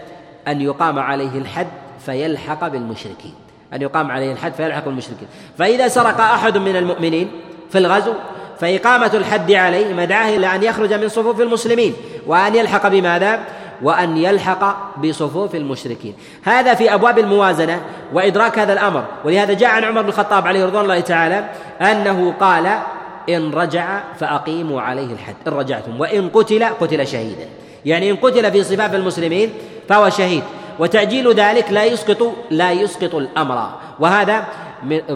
Speaker 2: أن يقام عليه الحد فيلحق بالمشركين. أن يقام عليه الحد فيلحق بالمشركين فإذا سرق أحد من المؤمنين في الغزو فإقامة الحد عليه مدعاه إلى أن يخرج من صفوف المسلمين وأن يلحق بماذا؟ وأن يلحق بصفوف المشركين. هذا في أبواب الموازنة وإدراك هذا الأمر. ولهذا جاء عن عمر بن الخطاب عليه رضوان الله تعالى أنه قال إن رجع فأقيموا عليه الحد. إن رجعتم. وإن قتل قتل شهيدا. يعني إن قتل في صفاف المسلمين فهو شهيد. وتأجيل ذلك لا يسقط لا يسقط الأمر. وهذا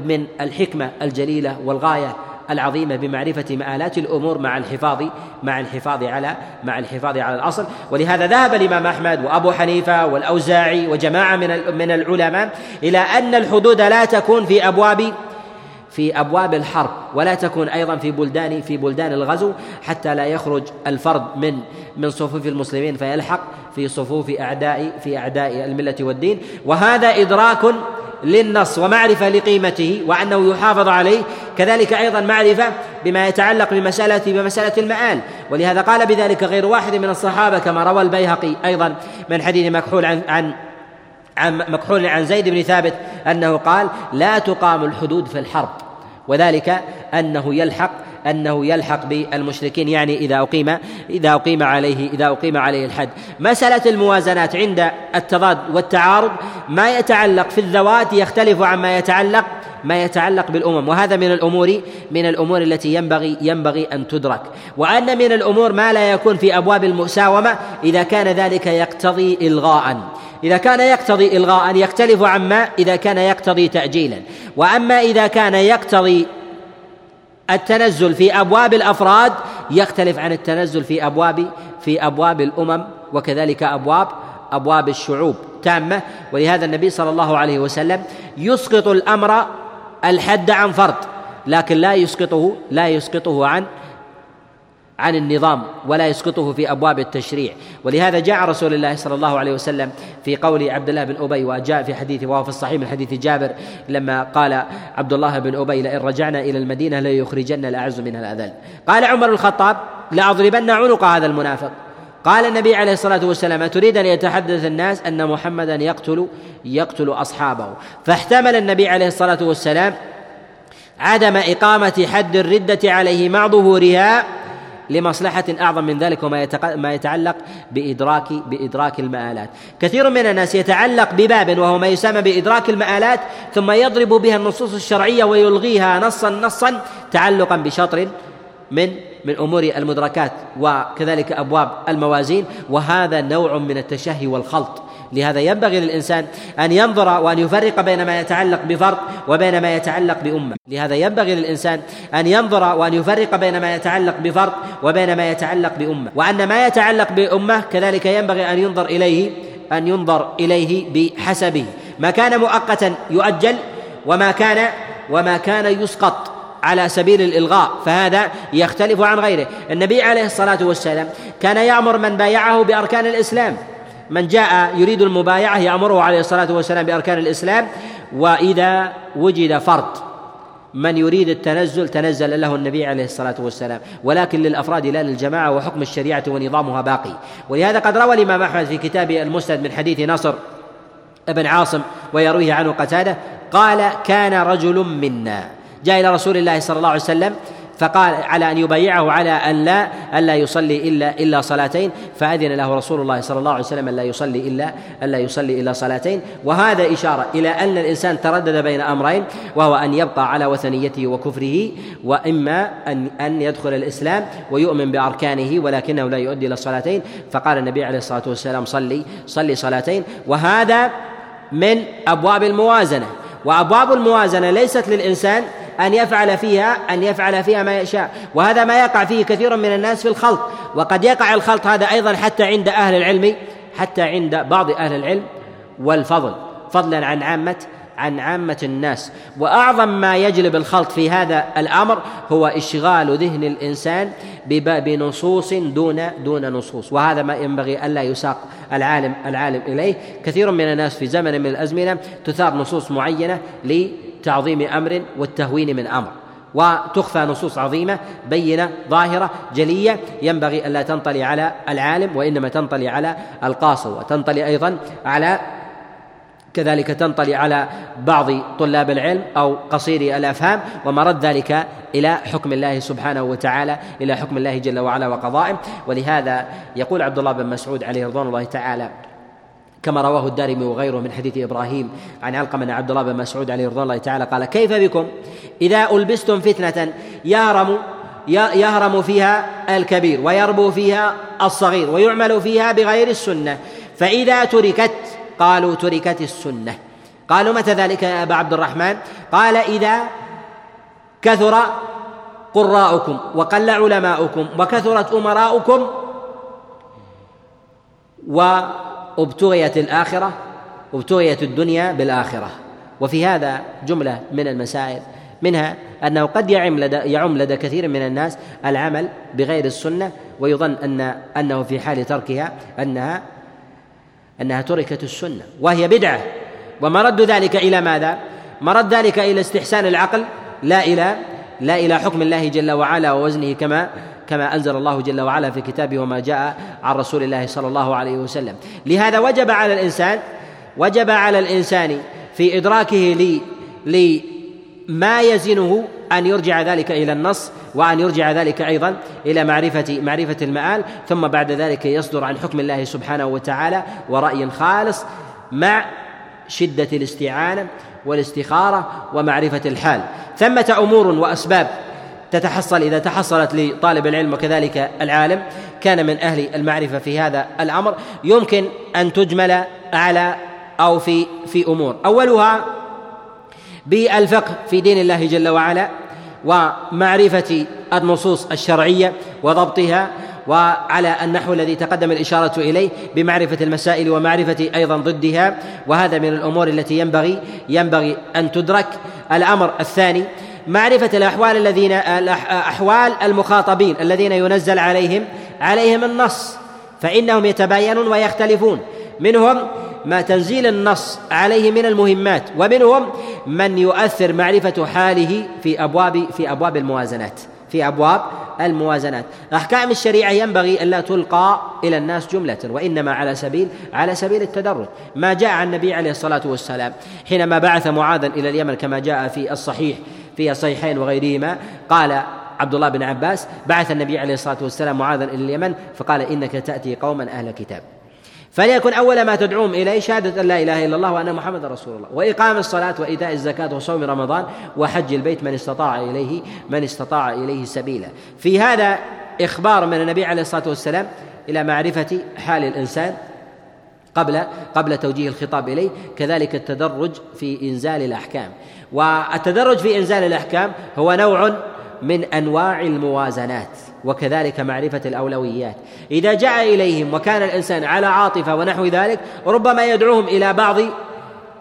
Speaker 2: من الحكمة الجليلة والغاية العظيمة بمعرفة مآلات الأمور مع الحفاظ مع الحفاظ على مع الحفاظ على الأصل. ولهذا ذهب الإمام أحمد وأبو حنيفة والأوزاعي وجماعة من من العلماء إلى أن الحدود لا تكون في أبواب في أبواب الحرب ولا تكون أيضا في بلدان في بلدان الغزو حتى لا يخرج الفرد من من صفوف المسلمين فيلحق في صفوف أعداء في أعداء الملة والدين. وهذا إدراك للنص ومعرفة لقيمته وأنه يحافظ عليه كذلك أيضا معرفة بما يتعلق بمسألة بمسألة المآل. ولهذا قال بذلك غير واحد من الصحابة كما روى البيهقي أيضا من حديث مكحول عن عن عن مكحول عن زيد بن ثابت أنه قال لا تقام الحدود في الحرب وذلك أنه يلحق أنه يلحق بالمشركين يعني إذا أقيم إذا أقيم عليه إذا أقيم عليه الحد. مسألة الموازنات عند التضاد والتعارض ما يتعلق في الذوات يختلف عما يتعلق ما يتعلق بالأمم. وهذا من الأمور من الأمور التي ينبغي ينبغي أن تدرك. وأن من الأمور ما لا يكون في أبواب المساومة إذا كان ذلك يقتضي الغاء. إذا كان يقتضي إلغاء يختلف عما إذا كان يقتضي تأجيلا. وأما إذا كان يقتضي التنزل في أبواب الأفراد يختلف عن التنزل في أبواب في أبواب الأمم وكذلك أبواب أبواب الشعوب تامة. ولهذا النبي صلى الله عليه وسلم يسقط الأمر الحد عن فرد لكن لا يسقطه لا يسقطه عن عن النظام ولا يسقطه في أبواب التشريع. ولهذا جاء رسول الله صلى الله عليه وسلم في قول عبد الله بن أبي وجاء في حديث وهو في الصحيح من حديث جابر لما قال عبد الله بن أبي لئن رجعنا إلى المدينة ليخرجن الأعز منها الأذل. قال عمر الخطاب لأضربن عنق هذا المنافق. قال النبي عليه الصلاة والسلام اتريد ان يتحدث الناس أن محمدا يقتل يقتل أصحابه. فاحتمل النبي عليه الصلاة والسلام عدم إقامة حد الردة عليه مع ظهورها لمصلحة أعظم من ذلك وما ما يتعلق بإدراك بإدراك المآلات. كثير من الناس يتعلق بباب وهو ما يسمى بإدراك المآلات ثم يضرب بها النصوص الشرعية ويلغيها نصا نصا تعلقا بشطر من من أمور المدركات وكذلك أبواب الموازين وهذا نوع من التشهي والخلط. لهذا ينبغي للإنسان أن ينظر وأن يفرق بين ما يتعلق بفرد وبين ما يتعلق بأمة. لهذا ينبغي للإنسان أن ينظر وأن يفرق بين ما يتعلق بفرد وبين ما يتعلق بأمة. وأن ما يتعلق بأمة كذلك ينبغي أن ينظر إليه أن ينظر إليه بحسبه. ما كان مؤقتا يؤجل وما كان وما كان يسقط. على سبيل الإلغاء فهذا يختلف عن غيره. النبي عليه الصلاة والسلام كان يأمر من بايعه بأركان الإسلام. من جاء يريد المبايعة يأمره عليه الصلاة والسلام بأركان الإسلام وإذا وجد فرد من يريد التنزل تنزل له النبي عليه الصلاة والسلام. ولكن للأفراد لا للجماعة وحكم الشريعة ونظامها باقي. ولهذا قد روى الإمام أحمد في كتابه المسند من حديث نصر ابن عاصم ويرويه عنه قتادة قال كان رجل منا. جاء إلى رسول الله صلى الله عليه وسلم فقال على أن يبايعه على أن لا الا يصلي إلا إلا صلاتين فأذن له رسول الله صلى الله عليه وسلم الا يصلي إلا الا يصلي إلا صلاتين. وهذا إشارة إلى أن الإنسان تردد بين أمرين وهو أن يبقى على وثنيته وكفره وإما أن أن يدخل الإسلام ويؤمن بأركانه ولكنه لا يؤدي إلى الصلاتين. فقال النبي عليه الصلاة والسلام صلي صلي صلاتين. وهذا من أبواب الموازنة. وأبواب الموازنة ليست للإنسان أن يفعل فيها أن يفعل فيها ما يشاء. وهذا ما يقع فيه كثير من الناس في الخلط وقد يقع الخلط هذا أيضا حتى عند أهل العلم حتى عند بعض أهل العلم والفضل. فضلا عن عامة عن عامة الناس. وأعظم ما يجلب الخلط في هذا الأمر هو إشغال ذهن الإنسان بنصوص دون دون نصوص. وهذا ما ينبغي ألا يساق العالم العالم إليه. كثير من الناس في زمن من الأزمنة تثار نصوص معينة تعظيم أمر والتهوين من أمر. وتخفى نصوص عظيمة بينة ظاهرة جلية. ينبغي ألا تنطلي على العالم وإنما تنطلي على القاصر وتنطلي أيضا على كذلك تنطلي على بعض طلاب العلم أو قصيري الأفهام ومرد ذلك إلى حكم الله سبحانه وتعالى إلى حكم الله جل وعلا وقضائه. ولهذا يقول عبد الله بن مسعود عليه رضوان الله تعالى كما رواه الدارمي وغيره من حديث إبراهيم عن علقمة عبد الله بن مسعود عليه رضي الله تعالى قال كيف بكم؟ إذا ألبستم فتنة يهرم يهرم فيها الكبير ويربو فيها الصغير ويعمل فيها بغير السنة فإذا تركت قالوا تركت السنة. قالوا متى ذلك يا أبا عبد الرحمن؟ قال إذا كثر قراءكم وقل علماؤكم وكثرت أمراؤكم و ابتغيت الآخرة ابتغيت الدنيا بالآخرة. وفي هذا جملة من المسائل. منها أنه قد يعم لدى يعم لدى كثير من الناس العمل بغير السنة ويظن أن أنه في حال تركها أنها أنها تركت السنة وهي بدعة ومرد ذلك إلى ماذا؟ مرد ذلك إلى استحسان العقل لا إلى لا إلى حكم الله جل وعلا ووزنه كما كما أنزل الله جل وعلا في كتابه وما جاء عن رسول الله صلى الله عليه وسلم لهذا وجب على الانسان وجب على الإنسان في إدراكه لي لما يزنه أن يرجع ذلك إلى النص وأن يرجع ذلك أيضا إلى معرفه معرفة المآل ثم بعد ذلك يصدر عن حكم الله سبحانه وتعالى ورأي خالص مع شدة الاستعانة والاستخارة ومعرفة الحال. ثمة أمور وأسباب تتحصل إذا تحصلت لطالب العلم وكذلك العالم. كان من أهل المعرفة في هذا الأمر. يمكن أن تجمل على أو في في أمور. أولها بالفقه في دين الله جل وعلا. ومعرفة النصوص الشرعية وضبطها وعلى النحو الذي تقدم الإشارة إليه بمعرفة المسائل ومعرفة أيضا ضدها. وهذا من الأمور التي ينبغي ينبغي أن تدرك. الأمر الثاني معرفة الأحوال الذين أحوال المخاطبين الذين ينزل عليهم عليهم النص فإنهم يتباينون ويختلفون. منهم ما تنزيل النص عليه من المهمات ومنهم من يؤثر معرفة حاله في أبواب في أبواب الموازنات في أبواب الموازنات. أحكام الشريعة ينبغي ألا تلقى إلى الناس جملة وإنما على سبيل على سبيل التدرج. ما جاء عن النبي عليه الصلاة والسلام حينما بعث معاذا إلى اليمن كما جاء في الصحيح في الصحيحين وغيرهما قال عبد الله بن عباس بعث النبي عليه الصلاة والسلام معاذا إلى اليمن فقال إنك تأتي قوما أهل كتاب. فليكن أول ما تدعوهم إليه شهادة أن لا إله إلا الله وأن محمدا رسول الله. وإقام الصلاة وإيتاء الزكاة وصوم رمضان وحج البيت من استطاع إليه من استطاع إليه سبيلا. في هذا إخبار من النبي عليه الصلاة والسلام إلى معرفة حال الإنسان قبل قبل توجيه الخطاب إليه كذلك التدرج في إنزال الأحكام. والتدرج في إنزال الأحكام هو نوع من أنواع الموازنات. وكذلك معرفة الأولويات. إذا جاء إليهم وكان الإنسان على عاطفة ونحو ذلك ربما يدعوهم إلى بعض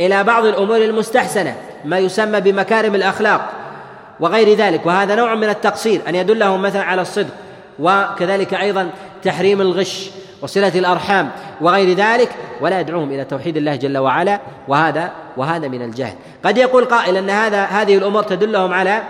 Speaker 2: إلى بعض الأمور المستحسنة ما يسمى بمكارم الأخلاق وغير ذلك. وهذا نوع من التقصير أن يدلهم مثلا على الصدق وكذلك أيضا تحريم الغش وصلة الأرحام وغير ذلك ولا يدعوهم إلى توحيد الله جل وعلا. وهذا وهذا من الجهل. قد يقول قائل أن هذا هذه الأمور تدلهم على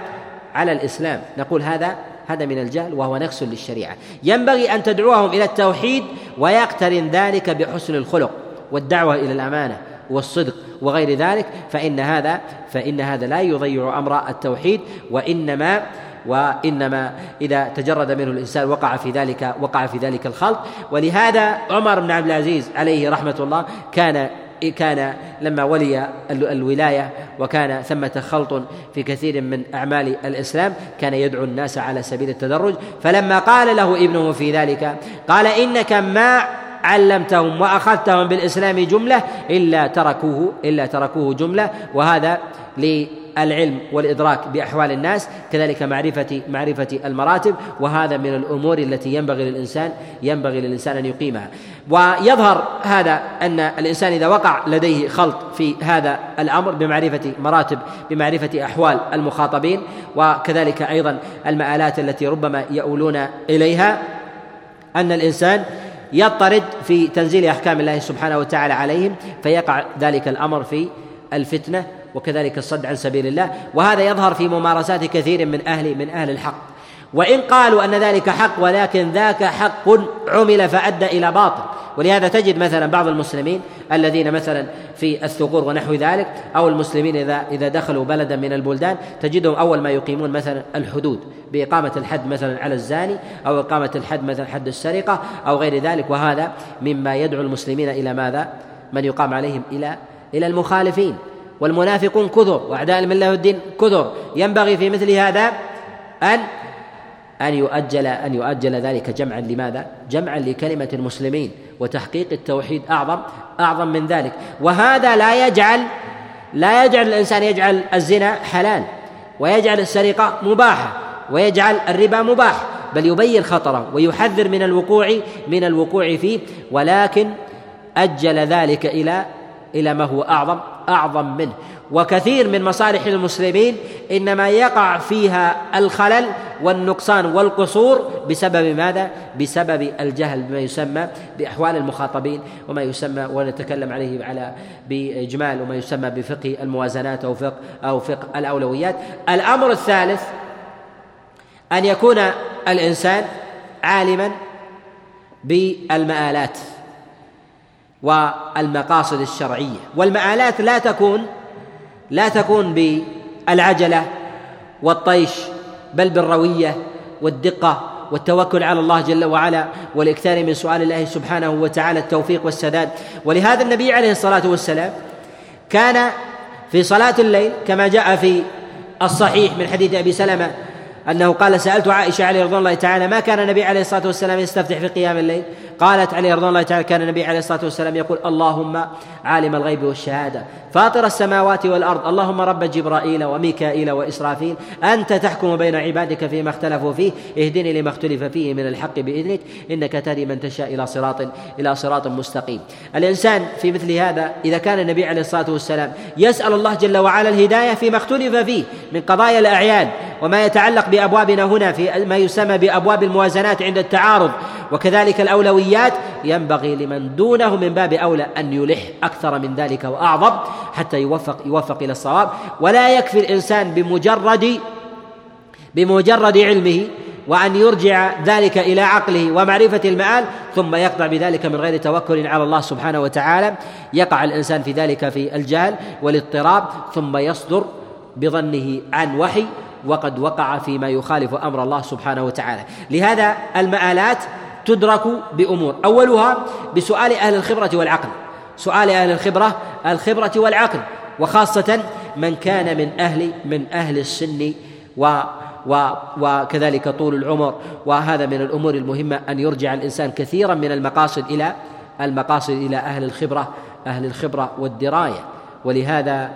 Speaker 2: على الإسلام. نقول هذا هذا من الجهل وهو نقص للشريعة. ينبغي أن تدعوهم إلى التوحيد ويقترن ذلك بحسن الخلق والدعوة إلى الأمانة والصدق وغير ذلك فإن هذا فإن هذا لا يضيع أمر التوحيد وإنما وإنما إذا تجرد منه الإنسان وقع في ذلك وقع في ذلك الخلط ولهذا عمر بن عبد العزيز عليه رحمة الله كان كان لما ولي الولاية وكان ثمة خلط في كثير من أعمال الإسلام كان يدعو الناس على سبيل التدرج. فلما قال له ابنه في ذلك قال إنك ما علمتهم وأخذتهم بالإسلام جملة إلا تركوه إلا تركوه جملة وهذا للعلم والإدراك بأحوال الناس كذلك معرفه معرفة المراتب وهذا من الأمور التي ينبغي للانسان ينبغي للإنسان أن يقيمها. ويظهر هذا أن الإنسان إذا وقع لديه خلط في هذا الأمر بمعرفة مراتب بمعرفة أحوال المخاطبين وكذلك أيضا المآلات التي ربما يؤولون إليها أن الإنسان يضطرد في تنزيل أحكام الله سبحانه وتعالى عليهم فيقع ذلك الأمر في الفتنة وكذلك الصد عن سبيل الله. وهذا يظهر في ممارسات كثير من أهل من أهل الحق. وإن قالوا أن ذلك حق ولكن ذاك حق عمل فأدى إلى باطل. ولهذا تجد مثلا بعض المسلمين الذين مثلا في الثغور ونحو ذلك أو المسلمين إذا إذا دخلوا بلدا من البلدان تجدهم أول ما يقيمون مثلا الحدود بإقامة الحد مثلا على الزاني أو إقامة الحد مثلا حد السرقة أو غير ذلك. وهذا مما يدعو المسلمين إلى ماذا؟ من يقام عليهم إلى إلى المخالفين. والمنافقون كثر وأعداء المله والدين كثر. ينبغي في مثل هذا ان أن يؤجل أن يؤجل ذلك جمعا. لماذا؟ جمعا لكلمة المسلمين وتحقيق التوحيد أعظم أعظم من ذلك. وهذا لا يجعل لا يجعل الإنسان يجعل الزنا حلال ويجعل السرقة مباحة ويجعل الربا مباح بل يبين خطره ويحذر من الوقوع من الوقوع فيه. ولكن أجل ذلك إلى إلى ما هو أعظم أعظم منه وكثير من مصالح المسلمين إنما يقع فيها الخلل والنقصان والقصور بسبب ماذا؟ بسبب الجهل بما يسمى بأحوال المخاطبين وما يسمى ونتكلم عليه على بإجمال وما يسمى بفقه الموازنات أو فقه أو فقه الأولويات. الأمر الثالث أن يكون الإنسان عالما بالمآلات والمقاصد الشرعية. والمآلات لا تكون لا تكون بالعجلة والطيش بل بالروية والدقة والتوكل على الله جل وعلا والإكثار من سؤال الله سبحانه وتعالى التوفيق والسداد. ولهذا النبي عليه الصلاة والسلام كان في صلاة الليل كما جاء في الصحيح من حديث أبي سلمة أنه قال سألت عائشة عليه رضوان الله تعالى ما كان النبي عليه الصلاة والسلام يستفتح في قيام الليل؟ قالت عليه رضوان الله تعالى كان النبي عليه الصلاة والسلام يقول اللهم عالم الغيب والشهادة فاطر السماوات والأرض اللهم رب جبرائيل وميكائيل وإسرافيل أنت تحكم بين عبادك فيما اختلفوا فيه اهدني لما اختلف فيه من الحق بإذنك إنك تهدي من تشاء إلى صراط إلى صراط مستقيم. الإنسان في مثل هذا إذا كان النبي عليه الصلاة والسلام يسأل الله جل وعلا الهداية فيما اختلف فيه من قضايا الأعيان وما يتعلق بأبوابنا هنا في ما يسمى بأبواب الموازنات عند التعارض. وكذلك الأولويات ينبغي لمن دونه من باب أولى أن يلح أكثر من ذلك وأعظم حتى يوفق يوفق إلى الصواب. ولا يكفي الإنسان بمجرد بمجرد علمه وأن يرجع ذلك إلى عقله ومعرفة المآل ثم يقطع بذلك من غير توكل على الله سبحانه وتعالى. يقع الإنسان في ذلك في الجهل والاضطراب ثم يصدر بظنه عن وحي وقد وقع فيما يخالف أمر الله سبحانه وتعالى. لهذا المآلات تدرك بأمور. أولها بسؤال أهل الخبرة والعقل. سؤال أهل الخبرة الخبرة والعقل. وخاصة من كان من أهل من أهل السن و و وكذلك طول العمر. وهذا من الأمور المهمة أن يرجع الإنسان كثيرا من المقاصد إلى المقاصد إلى أهل الخبرة أهل الخبرة والدراية. ولهذا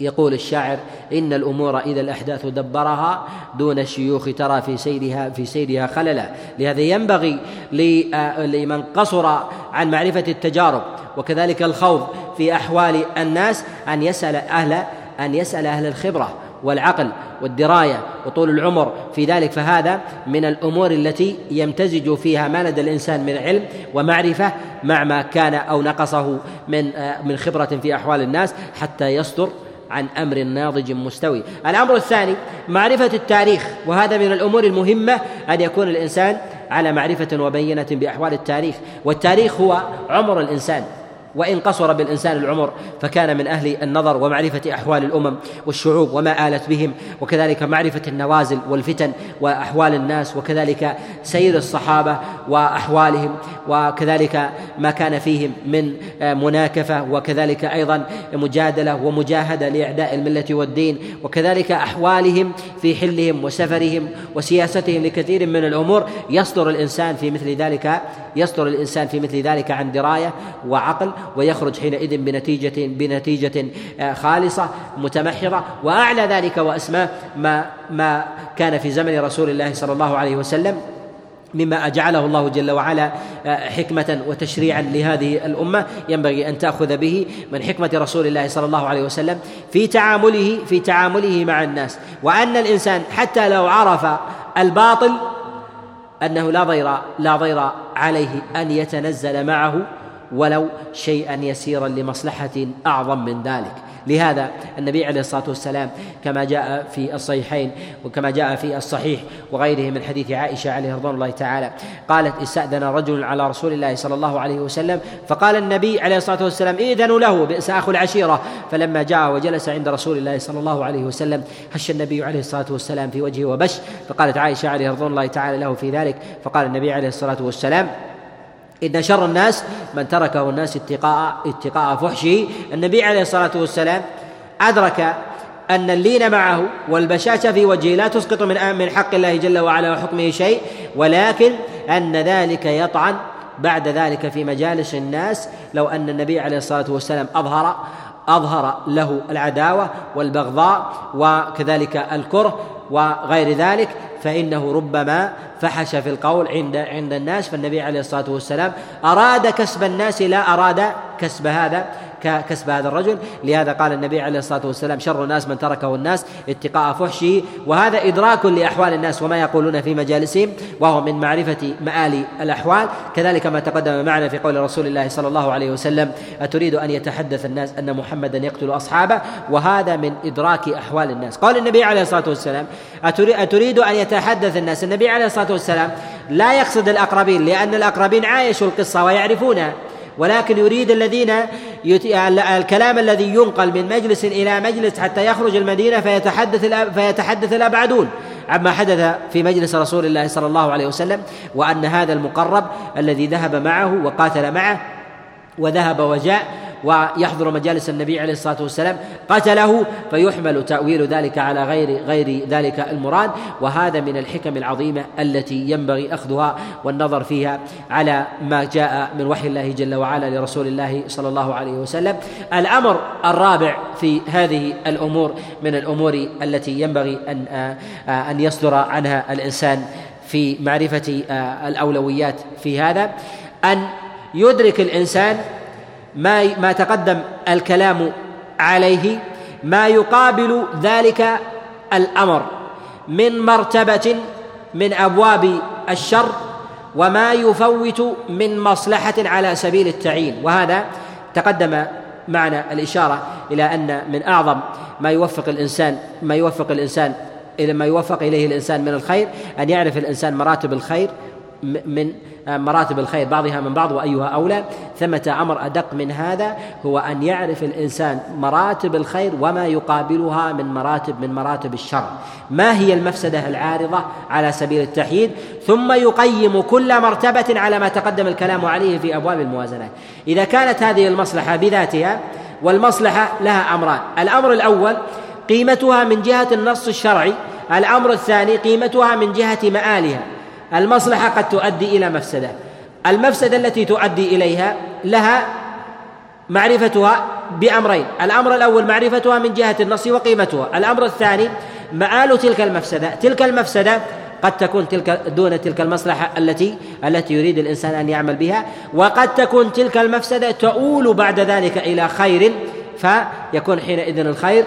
Speaker 2: يقول الشاعر إن الأمور إذا الأحداث دبرها دون الشيوخ ترى في سيرها في سيرها خللا. لهذا ينبغي لمن قصر عن معرفة التجارب وكذلك الخوض في أحوال الناس أن يسأل أهل أن يسأل أهل الخبرة والعقل والدراية وطول العمر. في ذلك فهذا من الأمور التي يمتزج فيها ما لدى الإنسان من علم ومعرفة مع ما كان أو نقصه من آه، من خبرة في أحوال الناس حتى يصدر عن أمر ناضج مستوي. الأمر الثاني معرفة التاريخ وهذا من الأمور المهمة أن يكون الإنسان على معرفة وبينة بأحوال التاريخ، والتاريخ هو عمر الإنسان وإن قصر بالإنسان العمر فكان من أهل النظر ومعرفة أحوال الأمم والشعوب وما آلت بهم وكذلك معرفة النوازل والفتن وأحوال الناس وكذلك سير الصحابة وأحوالهم وكذلك ما كان فيهم من مناكفة وكذلك أيضا مجادلة ومجاهدة لإعداء الملة والدين وكذلك أحوالهم في حلهم وسفرهم وسياستهم لكثير من الأمور يصدر الإنسان في مثل ذلك يصدر الإنسان في مثل ذلك عن دراية وعقل ويخرج حينئذ بنتيجة بنتيجة آه، خالصة متمحضة. وأعلى ذلك وأسماه ما ما كان في زمن رسول الله صلى الله عليه وسلم مما أجعله الله جل وعلا آه، حكمة وتشريعا لهذه الأمة. ينبغي أن تأخذ به من حكمة رسول الله صلى الله عليه وسلم في تعامله في تعامله مع الناس. وأن الإنسان حتى لو عرف الباطل أنه لا ضير لا ضير عليه أن يتنزل معه ولو شيئا يسيرا لمصلحة أعظم من ذلك. لهذا النبي عليه الصلاة والسلام كما جاء في الصحيحين وكما جاء في الصحيح وغيره من حديث عائشة عليه رضوان الله تعالى قالت استأذن رجل على رسول الله صلى الله عليه وسلم فقال النبي عليه الصلاة والسلام ائذنوا له بئس أخو العشيرة. فلما جاء وجلس عند رسول الله صلى الله عليه وسلم هش النبي عليه الصلاة والسلام في وجهه وبش فقالت عائشة عليه رضوان الله تعالى له في ذلك فقال النبي عليه الصلاة والسلام إن شر الناس من تركه الناس اتقاء اتقاء فحشه النبي عليه الصلاة والسلام أدرك أن اللين معه والبشاشة في وجهه لا تسقط من من حق الله جل وعلا وحكمه شيء ولكن أن ذلك يطعن بعد ذلك في مجالس الناس. لو أن النبي عليه الصلاة والسلام أظهر أظهر له العداوة والبغضاء وكذلك الكره وغير ذلك فإنه ربما فحش في القول عند عند الناس فالنبي عليه الصلاة والسلام أراد كسب الناس لا أراد كسب هذا. كسب هذا الرجل. لهذا قال النبي عليه الصلاة والسلام شر الناس من تركه الناس اتقاء فحشه. وهذا إدراك لأحوال الناس وما يقولون في مجالسهم وهو من معرفة مآل الأحوال. كذلك ما تقدم معنا في قول رسول الله صلى الله عليه وسلم أتريد أن يتحدث الناس أن محمدا يقتل أصحابه؟ وهذا من إدراك أحوال الناس. قال النبي عليه الصلاة والسلام أتريد أن يتحدث الناس؟ النبي عليه الصلاة والسلام لا يقصد الأقربين لأن الأقربين عايشوا القصة ويعرفونها. ولكن يريد الذين الكلام الذي ينقل من مجلس إلى مجلس حتى يخرج المدينة فيتحدث فيتحدث الأبعدون. عما حدث في مجلس رسول الله صلى الله عليه وسلم وأن هذا المقرب الذي ذهب معه وقاتل معه وذهب وجاء ويحضر مجالس النبي عليه الصلاة والسلام قتله فيحمل تأويل ذلك على غير غير ذلك المراد. وهذا من الحكم العظيمة التي ينبغي أخذها والنظر فيها على ما جاء من وحي الله جل وعلا لرسول الله صلى الله عليه وسلم. الأمر الرابع في هذه الأمور من الأمور التي ينبغي أن أن يصدر عنها الإنسان في معرفة الأولويات في هذا. أن يدرك الإنسان ما ما تقدم الكلام عليه ما يقابل ذلك الأمر من مرتبة من أبواب الشر وما يفوت من مصلحة على سبيل التعيين. وهذا تقدم معنا الإشارة إلى أن من أعظم ما يوفق الإنسان ما يوفق الإنسان إلى ما يوفق إليه الإنسان من الخير أن يعرف الإنسان مراتب الخير من مراتب الخير بعضها من بعض وأيها أولى. ثمة أمر أدق من هذا هو أن يعرف الإنسان مراتب الخير وما يقابلها من مراتب من مراتب الشر. ما هي المفسدة العارضة على سبيل التحييد؟ ثم يقيم كل مرتبة على ما تقدم الكلام عليه في أبواب الموازنات. إذا كانت هذه المصلحة بذاتها والمصلحة لها أمران. الأمر الأول قيمتها من جهة النص الشرعي. الأمر الثاني قيمتها من جهة مآلها. المصلحة قد تؤدي إلى مفسدة. المفسدة التي تؤدي إليها لها معرفتها بأمرين. الأمر الأول معرفتها من جهة النص وقيمتها. الأمر الثاني مآل تلك المفسدة. تلك المفسدة قد تكون تلك دون تلك المصلحة التي التي يريد الإنسان أن يعمل بها وقد تكون تلك المفسدة تؤول بعد ذلك إلى خير فيكون حينئذ الخير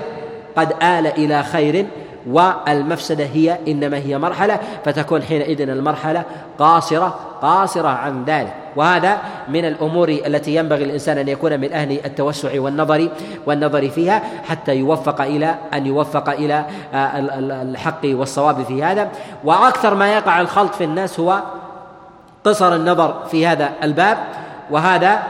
Speaker 2: قد آل إلى خير والمفسدة هي إنما هي مرحلة فتكون حينئذ المرحلة قاصرة قاصرة عن ذلك. وهذا من الأمور التي ينبغي الإنسان أن يكون من أهل التوسع والنظر والنظر فيها حتى يوفق إلى أن يوفق إلى آه، الحق والصواب في هذا. وأكثر ما يقع الخلط في الناس هو قصر النظر في هذا الباب. وهذا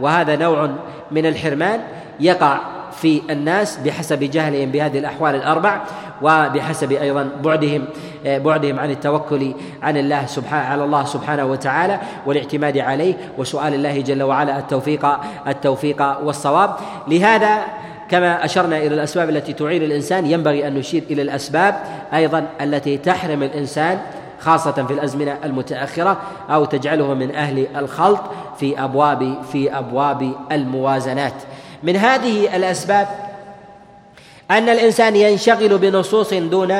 Speaker 2: وهذا نوع من الحرمان يقع في الناس بحسب جهلهم بهذه الأحوال الأربع وبحسب أيضا بعدهم بعدهم عن التوكل عن الله سبحانه على الله سبحانه وتعالى والاعتماد عليه وسؤال الله جل وعلا التوفيق التوفيق والصواب. لهذا كما أشرنا إلى الأسباب التي تعين الإنسان ينبغي أن نشير إلى الأسباب أيضا التي تحرم الإنسان خاصة في الأزمنة المتأخرة أو تجعله من أهل الخلط في أبواب في أبواب الموازنات. من هذه الأسباب أن الإنسان ينشغل بنصوص دون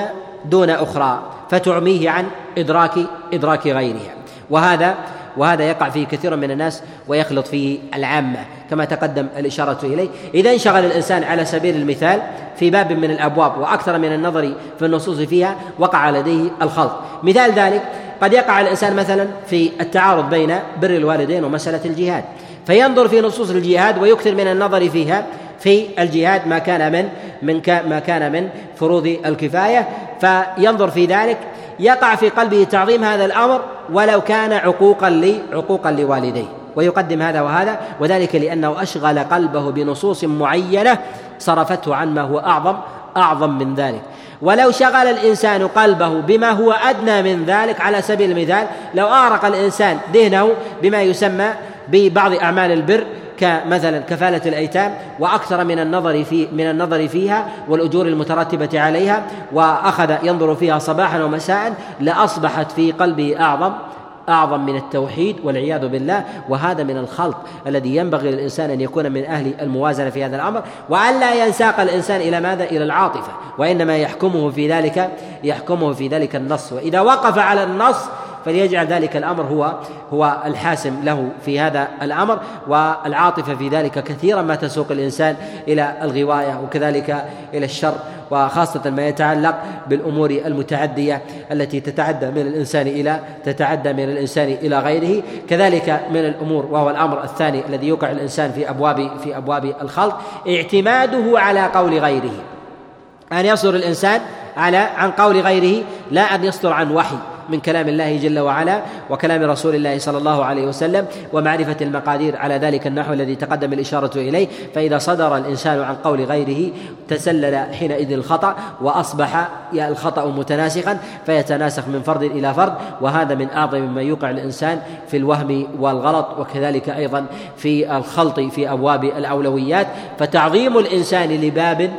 Speaker 2: دون أخرى فتعميه عن إدراك إدراك غيرها. وهذا وهذا يقع فيه كثير من الناس ويخلط فيه العامة كما تقدم الإشارة إليه. إذا انشغل الإنسان على سبيل المثال في باب من الأبواب وأكثر من النظر في النصوص فيها وقع لديه الخلط. مثال ذلك قد يقع الإنسان مثلا في التعارض بين بر الوالدين ومسألة الجهاد. فينظر في نصوص الجهاد ويكثر من النظر فيها في الجهاد ما كان من من ما كان من فروض الكفاية. فينظر في ذلك يقع في قلبه تعظيم هذا الأمر ولو كان عقوقا لي عقوقا لوالديه. ويقدم هذا وهذا وذلك لأنه أشغل قلبه بنصوص معينة صرفته عن ما هو أعظم أعظم من ذلك. ولو شغل الإنسان قلبه بما هو أدنى من ذلك على سبيل المثال لو اغرق الإنسان ذهنه بما يسمى ببعض أعمال البر كمثلا كفالة الأيتام وأكثر من النظر في من النظر فيها والأجور المترتبة عليها وأخذ ينظر فيها صباحا ومساء لأصبحت في قلبه أعظم أعظم من التوحيد والعياذ بالله. وهذا من الخلط الذي ينبغي للإنسان أن يكون من أهل الموازنة في هذا الأمر. وأن لا ينساق الإنسان إلى ماذا؟ إلى العاطفة. وإنما يحكمه في ذلك يحكمه في ذلك النص. وإذا وقف على النص فليجعل ذلك الأمر هو هو الحاسم له في هذا الأمر والعاطفة في ذلك كثيرا ما تسوق الإنسان إلى الغواية وكذلك إلى الشر وخاصة ما يتعلق بالأمور المتعدية التي تتعدى من الإنسان إلى تتعدى من الإنسان إلى غيره. كذلك من الأمور وهو الأمر الثاني الذي يوقع الإنسان في أبواب في أبواب الخلط اعتماده على قول غيره. أن يصدر الإنسان على عن قول غيره لا أن يصدر عن وحي. من كلام الله جل وعلا وكلام رسول الله صلى الله عليه وسلم ومعرفة المقادير على ذلك النحو الذي تقدم الإشارة إليه فإذا صدر الإنسان عن قول غيره تسلل حينئذ الخطأ وأصبح الخطأ متناسخا فيتناسخ من فرد إلى فرد وهذا من أعظم ما يوقع الإنسان في الوهم والغلط وكذلك أيضا في الخلط في أبواب الأولويات فتعظيم الإنسان لباب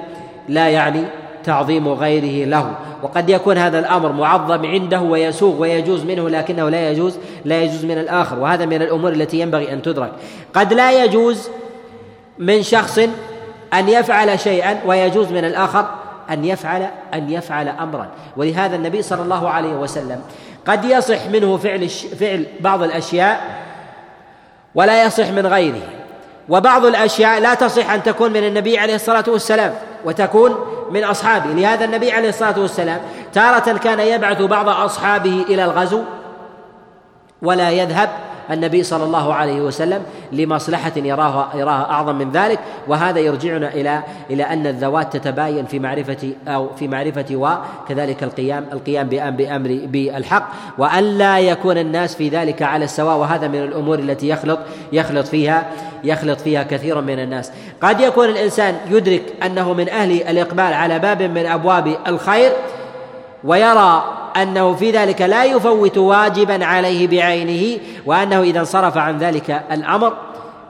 Speaker 2: لا يعني تعظيم غيره له. وقد يكون هذا الأمر معظم عنده ويسوغ ويجوز منه لكنه لا يجوز لا يجوز من الآخر. وهذا من الأمور التي ينبغي أن تدرك. قد لا يجوز من شخص أن يفعل شيئا ويجوز من الآخر أن يفعل أن يفعل امرا. ولهذا النبي صلى الله عليه وسلم قد يصح منه فعل فعل بعض الأشياء ولا يصح من غيره. وبعض الأشياء لا تصح أن تكون من النبي عليه الصلاة والسلام وتكون من أصحابه. لهذا النبي عليه الصلاة والسلام تارة كان يبعث بعض أصحابه إلى الغزو ولا يذهب النبي صلى الله عليه وسلم لمصلحة يراها يراها أعظم من ذلك وهذا يرجعنا إلى إلى أن الذوات تتباين في معرفة أو في معرفة وكذلك القيام القيام بأمر بالحق وأن لا يكون الناس في ذلك على السواء وهذا من الأمور التي يخلط يخلط فيها يخلط فيها كثير من الناس. قد يكون الإنسان يدرك أنه من أهل الإقبال على باب من أبواب الخير ويرى أنه في ذلك لا يفوت واجبا عليه بعينه وأنه إذا انصرف عن ذلك الأمر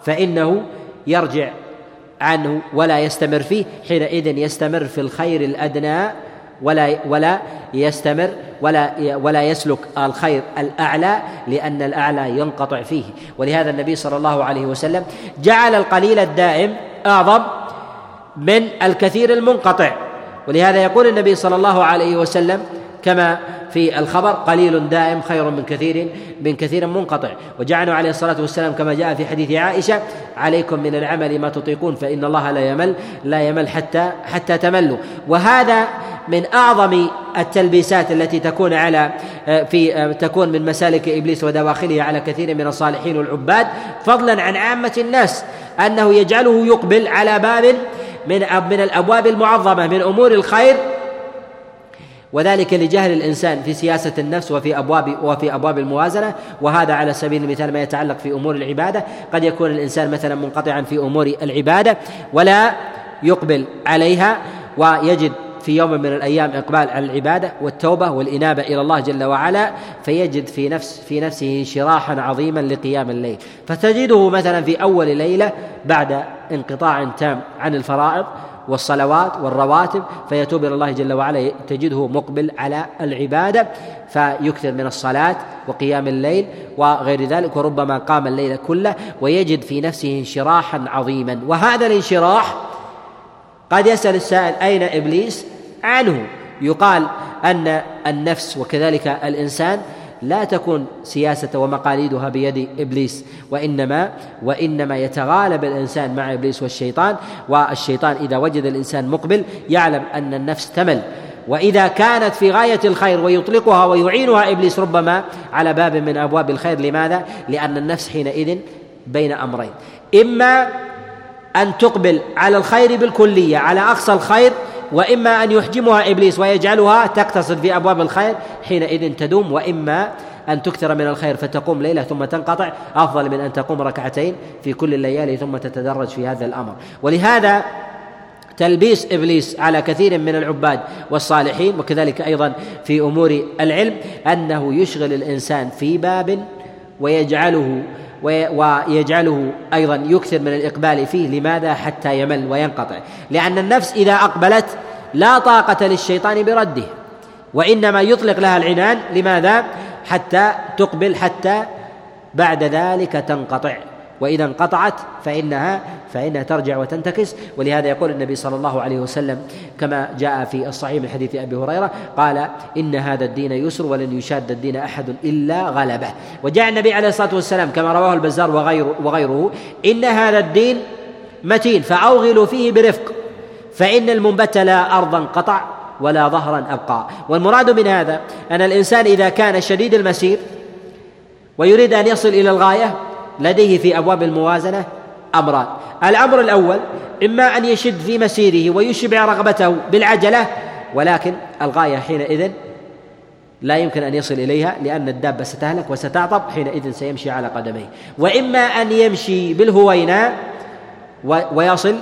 Speaker 2: فإنه يرجع عنه ولا يستمر فيه حينئذ يستمر في الخير الأدنى ولا ولا يستمر ولا ولا يسلك الخير الأعلى لأن الأعلى ينقطع فيه. ولهذا النبي صلى الله عليه وسلم جعل القليل الدائم أعظم من الكثير المنقطع. ولهذا يقول النبي صلى الله عليه وسلم كما في الخبر قليل دائم خير من كثير من كثير منقطع. وجعله عليه الصلاة والسلام كما جاء في حديث عائشة عليكم من العمل ما تطيقون فإن الله لا يمل لا يمل حتى حتى تملوا. وهذا من أعظم التلبيسات التي تكون على في تكون من مسالك إبليس ودواخله على كثير من الصالحين والعباد فضلا عن عامة الناس أنه يجعله يقبل على باب من من الأبواب المعظمة من أمور الخير وذلك لجهل الإنسان في سياسة النفس وفي ابواب وفي أبواب الموازنة وهذا على سبيل المثال ما يتعلق في أمور العبادة. قد يكون الإنسان مثلا منقطعا في أمور العبادة ولا يقبل عليها ويجد في يوم من الأيام إقبال على العبادة والتوبة والإنابة إلى الله جل وعلا فيجد في نفس في نفسه انشراحا عظيما لقيام الليل. فتجده مثلا في أول ليلة بعد انقطاع تام عن الفرائض والصلوات والرواتب فيتوب إلى الله جل وعلا تجده مقبل على العبادة فيكثر من الصلاة وقيام الليل وغير ذلك وربما قام الليل كله ويجد في نفسه انشراحا عظيما. وهذا الانشراح قد يسأل السائل أين إبليس؟ عنه. يقال أن النفس وكذلك الإنسان لا تكون سياسة ومقاليدها بيد إبليس وإنما وإنما يتغالب الإنسان مع إبليس والشيطان والشيطان إذا وجد الإنسان مقبل يعلم أن النفس تمل. وإذا كانت في غاية الخير ويطلقها ويعينها إبليس ربما على باب من أبواب الخير. لماذا؟ لأن النفس حينئذ بين أمرين. إما أن تقبل على الخير بالكلية على أقصى الخير وإما أن يحجمها إبليس ويجعلها تقتصد في أبواب الخير حينئذ تدوم وإما أن تكثر من الخير فتقوم ليلة ثم تنقطع أفضل من أن تقوم ركعتين في كل الليالي ثم تتدرج في هذا الأمر. ولهذا تلبيس إبليس على كثير من العباد والصالحين وكذلك أيضا في أمور العلم أنه يشغل الإنسان في باب ويجعله ويجعله أيضا يكثر من الإقبال فيه. لماذا؟ حتى يمل وينقطع. لأن النفس إذا أقبلت لا طاقة للشيطان برده وإنما يطلق لها العنان. لماذا؟ حتى تقبل حتى بعد ذلك تنقطع. وإذا انقطعت فانها فإنها ترجع وتنتكس. ولهذا يقول النبي صلى الله عليه وسلم كما جاء في الصحيح من حديث أبي هريرة قال إن هذا الدين يسر ولن يشاد الدين أحد إلا غلبه. وجاء النبي عليه الصلاة والسلام كما رواه البزار وغيره وغيره إن هذا الدين متين فأوغلوا فيه برفق فإن المنبت لا أرضا قطع ولا ظهرا أبقى. والمراد من هذا أن الإنسان إذا كان شديد المسير ويريد أن يصل إلى الغاية لديه في أبواب الموازنة أمران. الأمر الأول إما أن يشد في مسيره ويشبع رغبته بالعجلة ولكن الغاية حينئذ لا يمكن أن يصل إليها لأن الدابة ستهلك وستعطب حينئذ سيمشي على قدميه. وإما أن يمشي بالهوينة ويصل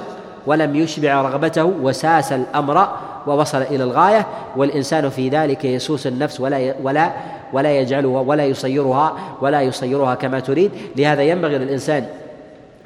Speaker 2: ولم يشبع رغبته وساس الأمر ووصل إلى الغاية والإنسان في ذلك يسوس النفس ولا ولا ولا يجعلها ولا يصيرها ولا يصيرها كما تريد. لهذا ينبغي للإنسان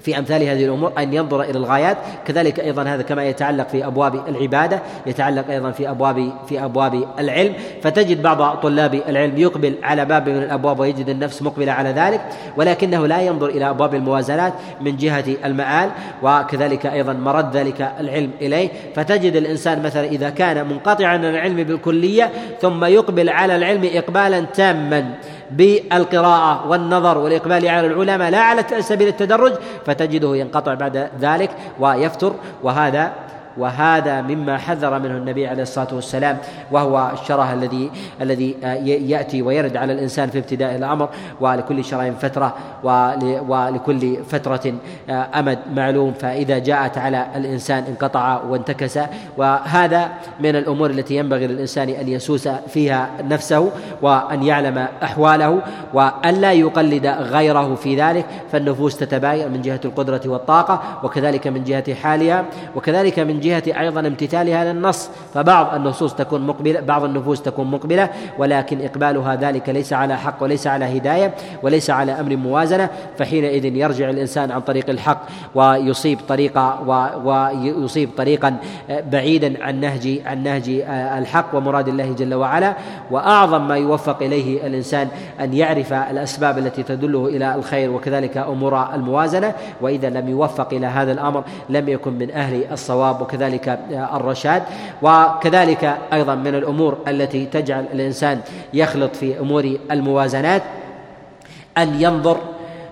Speaker 2: في أمثال هذه الأمور أن ينظر إلى الغايات. كذلك أيضا هذا كما يتعلق في أبواب العبادة يتعلق أيضا في أبواب في أبواب العلم. فتجد بعض طلاب العلم يقبل على باب من الأبواب ويجد النفس مقبلة على ذلك ولكنه لا ينظر إلى أبواب الموازنات من جهة المآل وكذلك أيضا مرد ذلك العلم إليه. فتجد الإنسان مثلا إذا كان منقطعا عن العلم بالكلية ثم يقبل على العلم اقبالا تاما. بالقراءة والنظر والإقبال على العلماء لا على سبيل التدرج فتجده ينقطع بعد ذلك ويفتر وهذا وهذا مما حذر منه النبي عليه الصلاة والسلام وهو الشره الذي الذي يأتي ويرد على الإنسان في ابتداء الأمر ولكل شرع فترة ولكل فترة أمد معلوم فإذا جاءت على الإنسان انقطع وانتكس وهذا من الأمور التي ينبغي للإنسان أن يسوس فيها نفسه وأن يعلم أحواله وأن لا يقلد غيره في ذلك فالنفوس تتباين من جهة القدرة والطاقة وكذلك من جهة حالها وكذلك من جهة أيضا امتثال هذا النص فبعض النصوص تكون مقبلة بعض النفوس تكون مقبلة ولكن إقبالها ذلك ليس على حق وليس على هداية وليس على أمر موازنة فحينئذ يرجع الإنسان عن طريق الحق ويصيب طريقة ويصيب طريقا بعيدا عن نهج عن نهج الحق ومراد الله جل وعلا. وأعظم ما يوفق إليه الإنسان أن يعرف الأسباب التي تدله إلى الخير وكذلك أمور الموازنة. وإذا لم يوفق إلى هذا الأمر لم يكن من أهل الصواب وكذلك الرشاد وكذلك أيضا من الأمور التي تجعل الإنسان يخلط في أمور الموازنات أن ينظر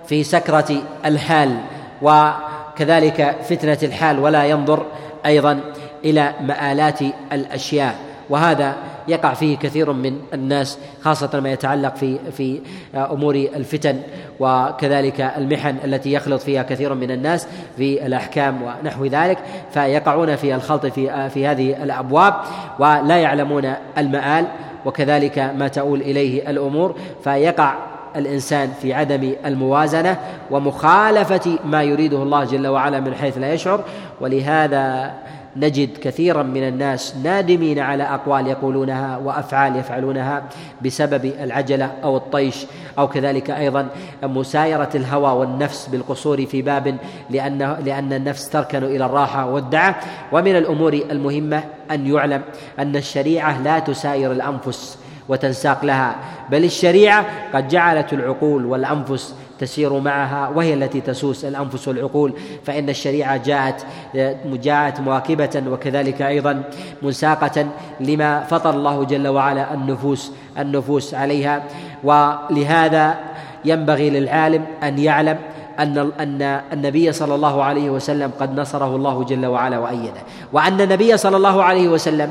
Speaker 2: في سكرة الحال وكذلك فتنة الحال ولا ينظر أيضا إلى مآلات الأشياء. وهذا يقع فيه كثير من الناس خاصة ما يتعلق في في أمور الفتن وكذلك المحن التي يخلط فيها كثير من الناس في الأحكام ونحو ذلك فيقعون في الخلط في في هذه الأبواب ولا يعلمون المآل وكذلك ما تؤول إليه الأمور فيقع الإنسان في عدم الموازنة ومخالفة ما يريده الله جل وعلا من حيث لا يشعر ولهذا نجد كثيرا من الناس نادمين على أقوال يقولونها وأفعال يفعلونها بسبب العجلة أو الطيش أو كذلك أيضا مسايرة الهوى والنفس بالقصور في باب لأن لأن النفس تركن إلى الراحة والدعه ومن الأمور المهمة أن يعلم أن الشريعة لا تساير الأنفس وتنساق لها بل الشريعة قد جعلت العقول والأنفس تسير معها وهي التي تسوس الأنفس والعقول. فإن الشريعة جاءت جاءت مواكبة وكذلك أيضا منساقة لما فطر الله جل وعلا النفوس النفوس عليها. ولهذا ينبغي للعالم أن يعلم أن أن النبي صلى الله عليه وسلم قد نصره الله جل وعلا وأيده. وأن النبي صلى الله عليه وسلم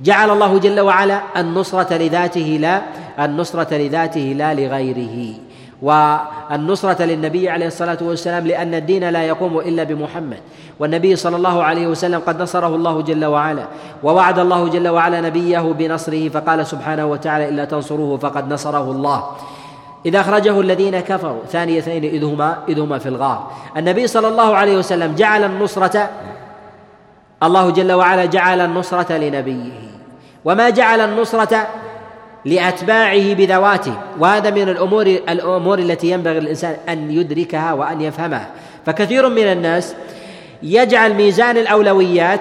Speaker 2: جعل الله جل وعلا النصرة لذاته لا النصرة لذاته لا لغيره. والنصرة للنبي عليه الصلاة والسلام لأن الدين لا يقوم إلا بمحمد. والنبي صلى الله عليه وسلم قد نصره الله جل وعلا ووعد الله جل وعلا نبيه بنصره فقال سبحانه وتعالى إلا تنصروه فقد نصره الله. إذا أخرجه الذين كفروا ثاني اثنين إذ هما إذ هما في الغار. النبي صلى الله عليه وسلم جعل النصرة الله جل وعلا جعل النصرة لنبيه. وما جعل النصرة لأتباعه بذواته. وهذا من الأمور الأمور التي ينبغي للإنسان أن يدركها وأن يفهمها. فكثير من الناس يجعل ميزان الأولويات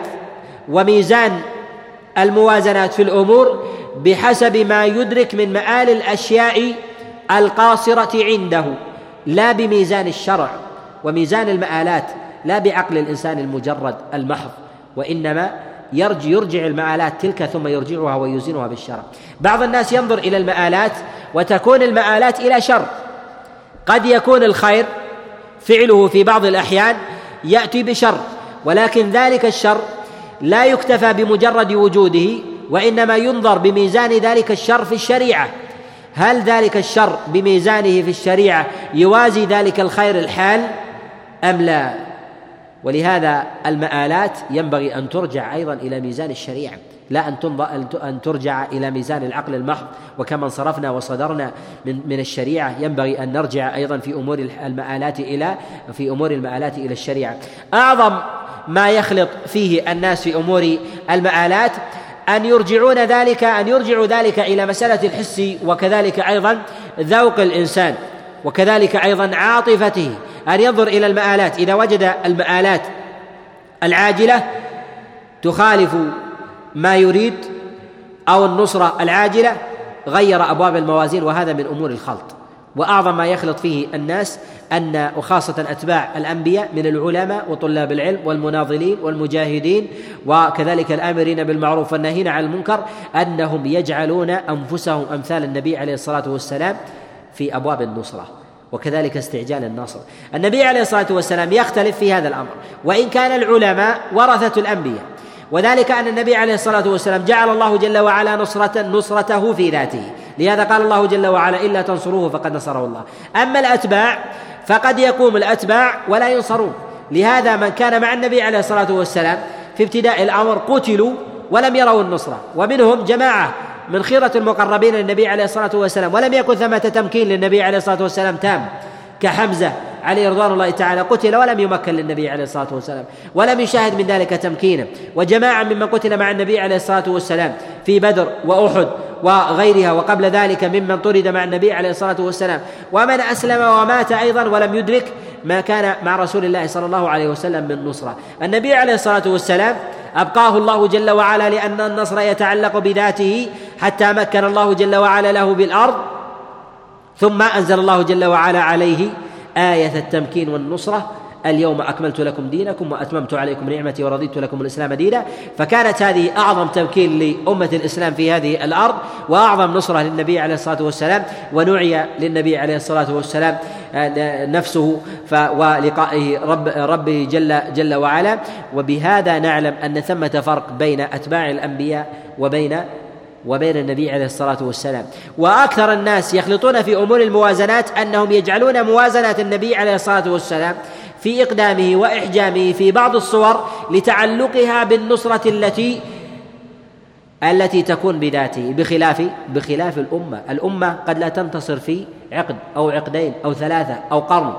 Speaker 2: وميزان الموازنات في الأمور بحسب ما يدرك من مآل الأشياء القاصرة عنده. لا بميزان الشرع وميزان المآلات لا بعقل الإنسان المجرد المحض. وإنما يرجع يرجع المآلات تلك ثم يرجعها ويوزنها بالشرع بعض الناس ينظر إلى المآلات وتكون المآلات إلى شر. قد يكون الخير فعله في بعض الأحيان يأتي بشر ولكن ذلك الشر لا يكتفى بمجرد وجوده وإنما ينظر بميزان ذلك الشر في الشريعة. هل ذلك الشر بميزانه في الشريعة يوازي ذلك الخير الحال أم لا؟ ولهذا المآلات ينبغي أن ترجع أيضا إلى ميزان الشريعة لا أن أن ترجع إلى ميزان العقل المحض. وكما انصرفنا وصدرنا من من الشريعة ينبغي أن نرجع أيضا في أمور المآلات إلى في أمور المآلات إلى الشريعة. أعظم ما يخلط فيه الناس في أمور المآلات أن يرجعون ذلك أن يرجعوا ذلك إلى مسألة الحس وكذلك أيضا ذوق الإنسان وكذلك أيضا عاطفته. أن ينظر إلى المآلات. إذا وجد المآلات العاجلة تخالف ما يريد أو النصرة العاجلة غير أبواب الموازين وهذا من أمور الخلط. وأعظم ما يخلط فيه الناس أن وخاصة أتباع الأنبياء من العلماء وطلاب العلم والمناضلين والمجاهدين وكذلك الآمرين بالمعروف والناهين عن المنكر أنهم يجعلون أنفسهم أمثال النبي عليه الصلاة والسلام في أبواب النصرة. وكذلك استعجال النصر النبي عليه الصلاة والسلام يختلف في هذا الأمر وإن كان العلماء ورثة الأنبياء. وذلك أن النبي عليه الصلاة والسلام جعل الله جل وعلا نصرة نصرته في ذاته. لهذا قال الله جل وعلا إلا تنصروه فقد نصره الله. أما الأتباع فقد يقوم الأتباع ولا ينصرون. لهذا من كان مع النبي عليه الصلاة والسلام في ابتداء الأمر قتلوا ولم يروا النصرة. ومنهم جماعة من خيرة المقربين للنبي عليه الصلاة والسلام ولم يكن ثمة تمكين للنبي عليه الصلاة والسلام تام. كحمزة عليه رضوان الله تعالى قتل ولم يمكن للنبي عليه الصلاة والسلام ولم يشاهد من ذلك تمكينا وجماعة ممن قتل مع النبي عليه الصلاة والسلام في بدر وأحد وغيرها وقبل ذلك ممن طرد مع النبي عليه الصلاة والسلام ومن أسلم ومات أيضا ولم يدرك ما كان مع رسول الله صلى الله عليه وسلم من نصرة. النبي عليه الصلاة والسلام أبقاه الله جل وعلا لأن النصر يتعلق بذاته حتى مكن الله جل وعلا له بالأرض ثم أنزل الله جل وعلا عليه آية التمكين والنصرة اليوم أكملت لكم دينكم وأتممت عليكم نعمتي ورضيت لكم الإسلام دينا. فكانت هذه أعظم تمكين لأمة الإسلام في هذه الأرض وأعظم نصرة للنبي عليه الصلاة والسلام ونوعي للنبي عليه الصلاة والسلام آه، نفسه ولقائه رب ربه جل جل وعلا. وبهذا نعلم أن ثمة فرق بين أتباع الأنبياء وبين وبين النبي عليه الصلاة والسلام. وأكثر الناس يخلطون في أمور الموازنات أنهم يجعلون موازنة النبي عليه الصلاة والسلام في إقدامه وإحجامه في بعض الصور لتعلقها بالنصرة التي التي تكون بذاته بخلاف بخلاف الأمة. الأمة قد لا تنتصر في عقد أو عقدين أو ثلاثة أو قرن.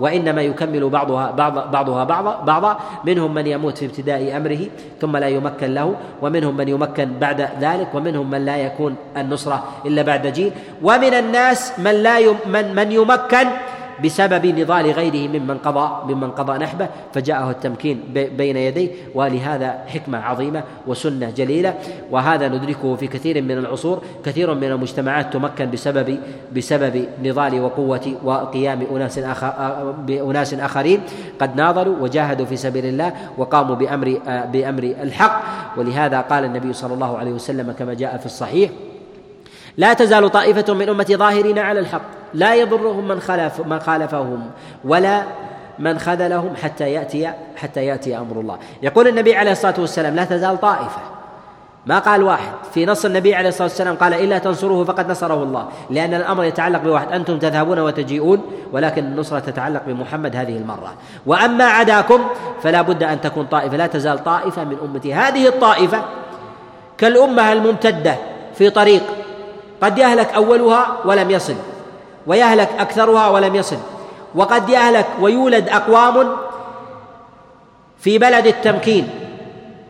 Speaker 2: وإنما يكمل بعضها بعض بعضها بعضا بعضا. منهم من يموت في ابتداء أمره ثم لا يمكن له ومنهم من يمكن بعد ذلك ومنهم من لا يكون النصرة إلا بعد جيل. ومن الناس من لا من من يمكن بسبب نضال غيره ممن قضى ممن قضى نحبه فجاءه التمكين بين يديه. ولهذا حكمة عظيمة وسنة جليلة. وهذا ندركه في كثير من العصور. كثير من المجتمعات تمكن بسبب بسبب نضال وقوة وقيام أناس آخر بأناس آخرين. قد ناضلوا وجاهدوا في سبيل الله وقاموا بأمر بأمر الحق. ولهذا قال النبي صلى الله عليه وسلم كما جاء في الصحيح لا تزال طائفة من أمتي ظاهرين على الحق لا يضرهم من خالف من خالفهم ولا من خذلهم حتى يأتي حتى يأتي أمر الله. يقول النبي عليه الصلاة والسلام لا تزال طائفة. ما قال واحد. في نص النبي عليه الصلاة والسلام قال إلا تنصروه فقد نصره الله. لأن الأمر يتعلق بواحد أنتم تذهبون وتجيئون ولكن النصرة تتعلق بمحمد هذه المرة. وأما عداكم فلا بد أن تكون طائفة لا تزال طائفة من أمتي. هذه الطائفة كالأمة الممتدة في طريق قد يهلك أولها ولم يصل ويهلك أكثرها ولم يصل وقد يهلك ويولد أقوام في بلد التمكين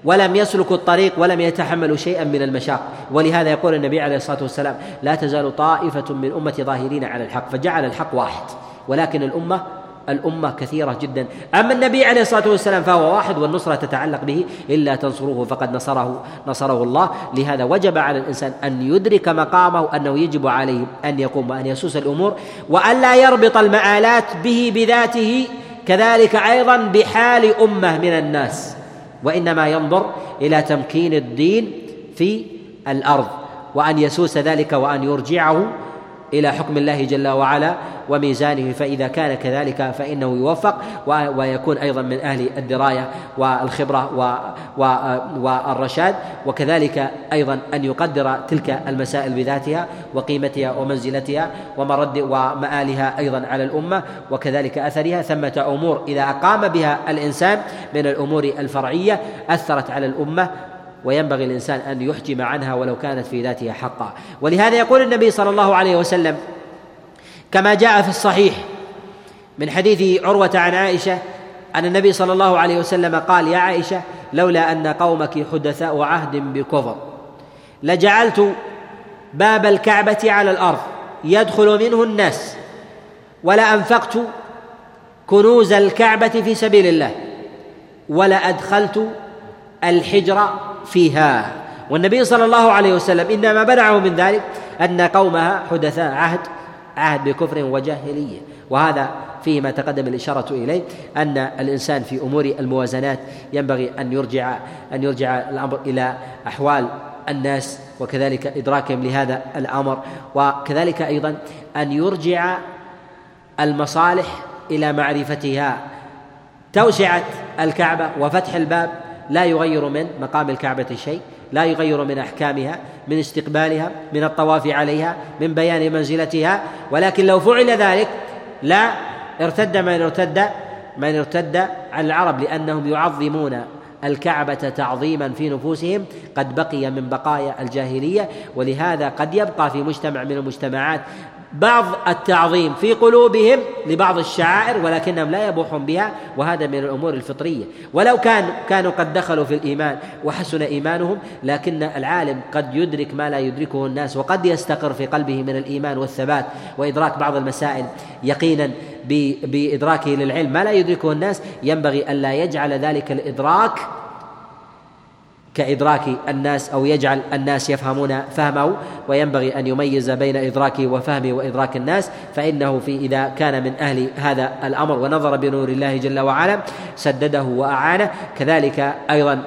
Speaker 2: ولم يسلكوا الطريق ولم يتحملوا شيئا من المشاق. ولهذا يقول النبي عليه الصلاة والسلام لا تزال طائفة من أمتي ظاهرين على الحق فجعل الحق واحد ولكن الأمة الأمة كثيرة جدا. أما النبي عليه الصلاة والسلام فهو واحد والنصرة تتعلق به إلا تنصروه فقد نصره نصره الله. لهذا وجب على الإنسان أن يدرك مقامه أنه يجب عليه أن يقوم وأن يسوس الأمور وأن لا يربط المآلات به بذاته كذلك أيضا بحال أمة من الناس. وإنما ينظر إلى تمكين الدين في الأرض وأن يسوس ذلك وأن يرجعه إلى حكم الله جل وعلا وميزانه فإذا كان كذلك فإنه يوفق ويكون أيضا من أهل الدراية والخبرة والرشاد وكذلك أيضا أن يقدر تلك المسائل بذاتها وقيمتها ومنزلتها ومرد ومآلها أيضا على الأمة وكذلك أثرها. ثمة أمور إذا أقام بها الإنسان من الأمور الفرعية أثرت على الأمة وينبغي الإنسان أن يحجم عنها ولو كانت في ذاتها حقا. ولهذا يقول النبي صلى الله عليه وسلم كما جاء في الصحيح من حديث عروة عن عائشة أن النبي صلى الله عليه وسلم قال يا عائشة لولا أن قومك حدثاء عهد بكفر لجعلت باب الكعبة على الأرض يدخل منه الناس ولأنفقت كنوز الكعبة في سبيل الله ولأدخلت الحجر فيها. والنبي صلى الله عليه وسلم إنما منعه من ذلك أن قومها حدثاء عهد عهد بكفر وجاهلية. وهذا فيه ما تقدم الإشارة إليه أن الإنسان في أمور الموازنات ينبغي أن يرجع أن يرجع الأمر إلى أحوال الناس وكذلك إدراكهم لهذا الأمر وكذلك أيضا أن يرجع المصالح إلى معرفتها. توسعة الكعبة وفتح الباب لا يغير من مقام الكعبة شيء لا يغير من أحكامها من استقبالها من الطواف عليها من بيان منزلتها. ولكن لو فعل ذلك لا ارتد من ارتد من ارتد عن العرب لأنهم يعظمون الكعبة تعظيما في نفوسهم. قد بقي من بقايا الجاهلية ولهذا قد يبقى في مجتمع من المجتمعات بعض التعظيم في قلوبهم لبعض الشعائر ولكنهم لا يبوحون بها وهذا من الأمور الفطرية. ولو كان كانوا قد دخلوا في الإيمان وحسن إيمانهم لكن العالم قد يدرك ما لا يدركه الناس وقد يستقر في قلبه من الإيمان والثبات وإدراك بعض المسائل. يقينا بإدراكه للعلم ما لا يدركه الناس ينبغي ألا يجعل ذلك الإدراك كإدراك الناس أو يجعل الناس يفهمون فهمه وينبغي أن يميز بين إدراكه وفهمه وإدراك الناس فإنه في إذا كان من أهل هذا الأمر. ونظر بنور الله جل وعلا سدده وأعانه. كذلك أيضا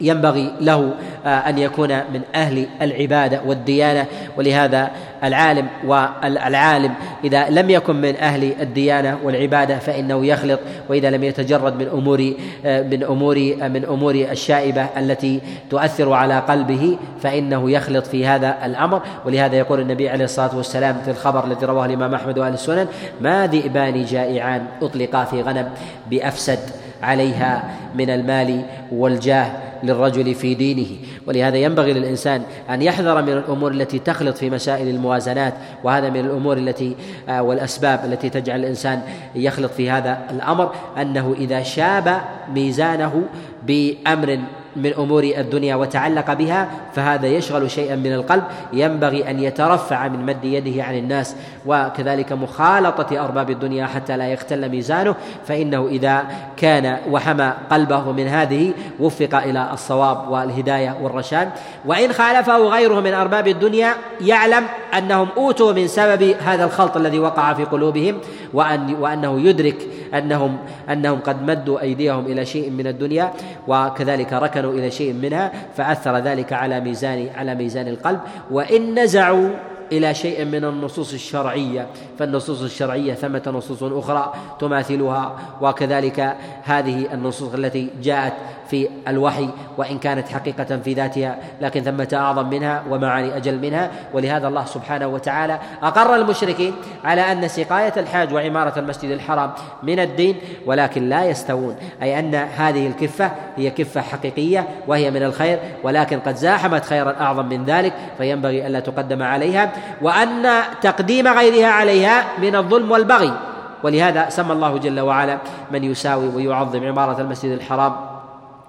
Speaker 2: ينبغي له آه، أن يكون من أهل العبادة والديانة. ولهذا العالم والعالم. إذا لم يكن من أهل الديانة والعبادة فإنه يخلط وإذا لم يتجرد من أمور آه، من أمور آه، من أمور الشائبة التي تؤثر على قلبه فإنه يخلط في هذا الأمر. ولهذا يقول النبي عليه الصلاة والسلام في الخبر الذي رواه الإمام أحمد وأهل السنن ما ذئبان جائعان أطلقا في غنم بأفسد عليها من المال والجاه للرجل في دينه. ولهذا ينبغي للإنسان أن يحذر من الأمور التي تخلط في مسائل الموازنات وهذا من الأمور التي آه، والأسباب التي تجعل الإنسان يخلط في هذا الأمر أنه إذا شاب ميزانه بأمر من أمور الدنيا وتعلق بها فهذا يشغل شيئا من القلب ينبغي أن يترفع من مد يده عن الناس. وكذلك مخالطة أرباب الدنيا حتى لا يختل ميزانه فإنه إذا كان وحمى قلبه من هذه وفق إلى الصواب والهداية والرشاد. وإن خالفه غيره من أرباب الدنيا يعلم أنهم أوتوا من سبب هذا الخلط الذي وقع في قلوبهم وأن وأنه يدرك أنهم أنهم قد مدوا أيديهم إلى شيء من الدنيا وكذلك ركنوا إلى شيء منها فأثر ذلك على ميزان على ميزان القلب. وإن نزعوا إلى شيء من النصوص الشرعية فالنصوص الشرعية ثمة نصوص أخرى تماثلها وكذلك هذه النصوص التي جاءت في الوحي وإن كانت حقيقة في ذاتها لكن ثمة أعظم منها ومعاني أجل منها. ولهذا الله سبحانه وتعالى أقر المشركين على أن سقاية الحاج وعمارة المسجد الحرام من الدين ولكن لا يستوون. أي أن هذه الكفة هي كفة حقيقية وهي من الخير ولكن قد زاحمت خيرا أعظم من ذلك فينبغي ألا تقدم عليها وأن تقديم غيرها عليها من الظلم والبغي. ولهذا سمى الله جل وعلا من يساوي ويعظم عمارة المسجد الحرام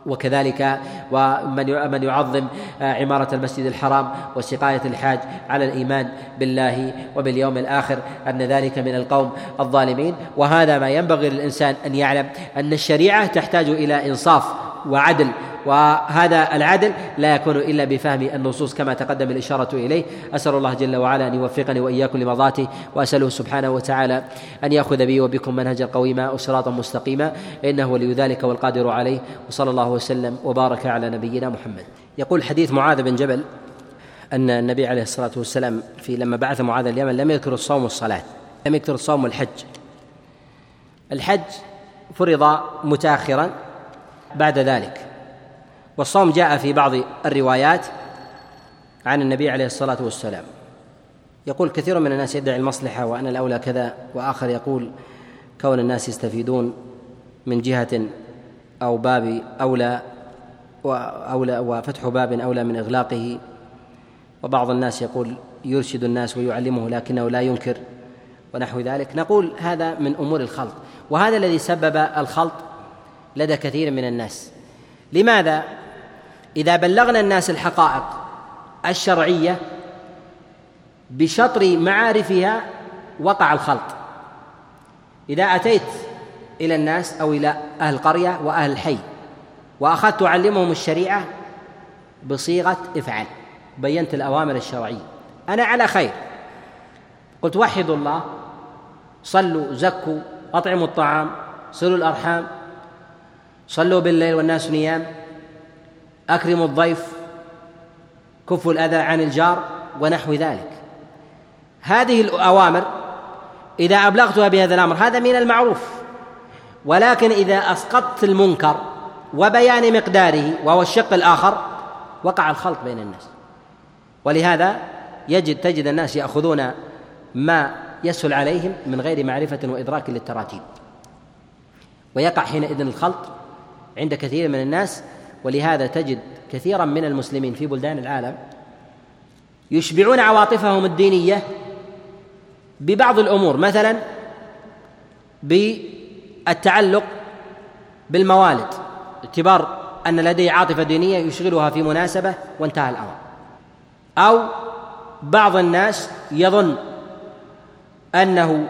Speaker 2: وكذلك ومن من يعظم عمارة المسجد الحرام وسقاية الحاج على الإيمان بالله وباليوم الآخر أن ذلك من القوم الظالمين. وهذا ما ينبغي للإنسان أن يعلم أن الشريعة تحتاج إلى إنصاف وعدل وهذا العدل لا يكون إلا بفهم النصوص كما تقدم الإشارة إليه. أسأل الله جل وعلا أن يوفقني وإياكم لمرضاته وأسأله سبحانه وتعالى أن يأخذ بي وبكم منهجا قويما وصراطا مستقيما إنه ولي ذلك والقادر عليه وصلى الله وسلم وبارك على نبينا محمد. يقول حديث معاذ بن جبل أن النبي عليه الصلاة والسلام في لما بعث معاذ اليمن لم يذكر الصوم والصلاة لم يذكر الصوم والحج. الحج فرض متأخرا بعد ذلك. والصوم جاء في بعض الروايات عن النبي عليه الصلاة والسلام. يقول كثير من الناس يدعي المصلحة وأن الأولى كذا وآخر يقول كون الناس يستفيدون من جهة أو باب أولى وأولى وفتح باب أولى من إغلاقه. وبعض الناس يقول يرشد الناس ويعلمه لكنه لا ينكر ونحو ذلك. نقول هذا من أمور الخلط. وهذا الذي سبب الخلط لدى كثير من الناس. لماذا؟ إذا بلغنا الناس الحقائق الشرعية بشطر معارفها وقع الخلط. إذا أتيت إلى الناس أو إلى أهل القريه وأهل الحي وأخذت أعلمهم الشريعة بصيغة افعل بينت الأوامر الشرعية. أنا على خير. قلت وحدوا الله صلوا زكوا أطعموا الطعام صلوا الأرحام صلوا بالليل والناس نيام. أكرموا الضيف كفوا الأذى عن الجار ونحو ذلك. هذه الأوامر إذا أبلغتها بهذا الأمر هذا من المعروف. ولكن إذا أسقطت المنكر وبيان مقداره وهو الشق الآخر وقع الخلط بين الناس. ولهذا يجد تجد الناس يأخذون ما يسهل عليهم من غير معرفة وإدراك للتراتيب. ويقع حينئذ الخلط عند كثير من الناس ولهذا تجد كثيرا من المسلمين في بلدان العالم يشبعون عواطفهم الدينية ببعض الأمور مثلا بالتعلق بالموالد اعتبار أن لديه عاطفة دينية يشغلها في مناسبة وانتهى الأمر. أو بعض الناس يظن أنه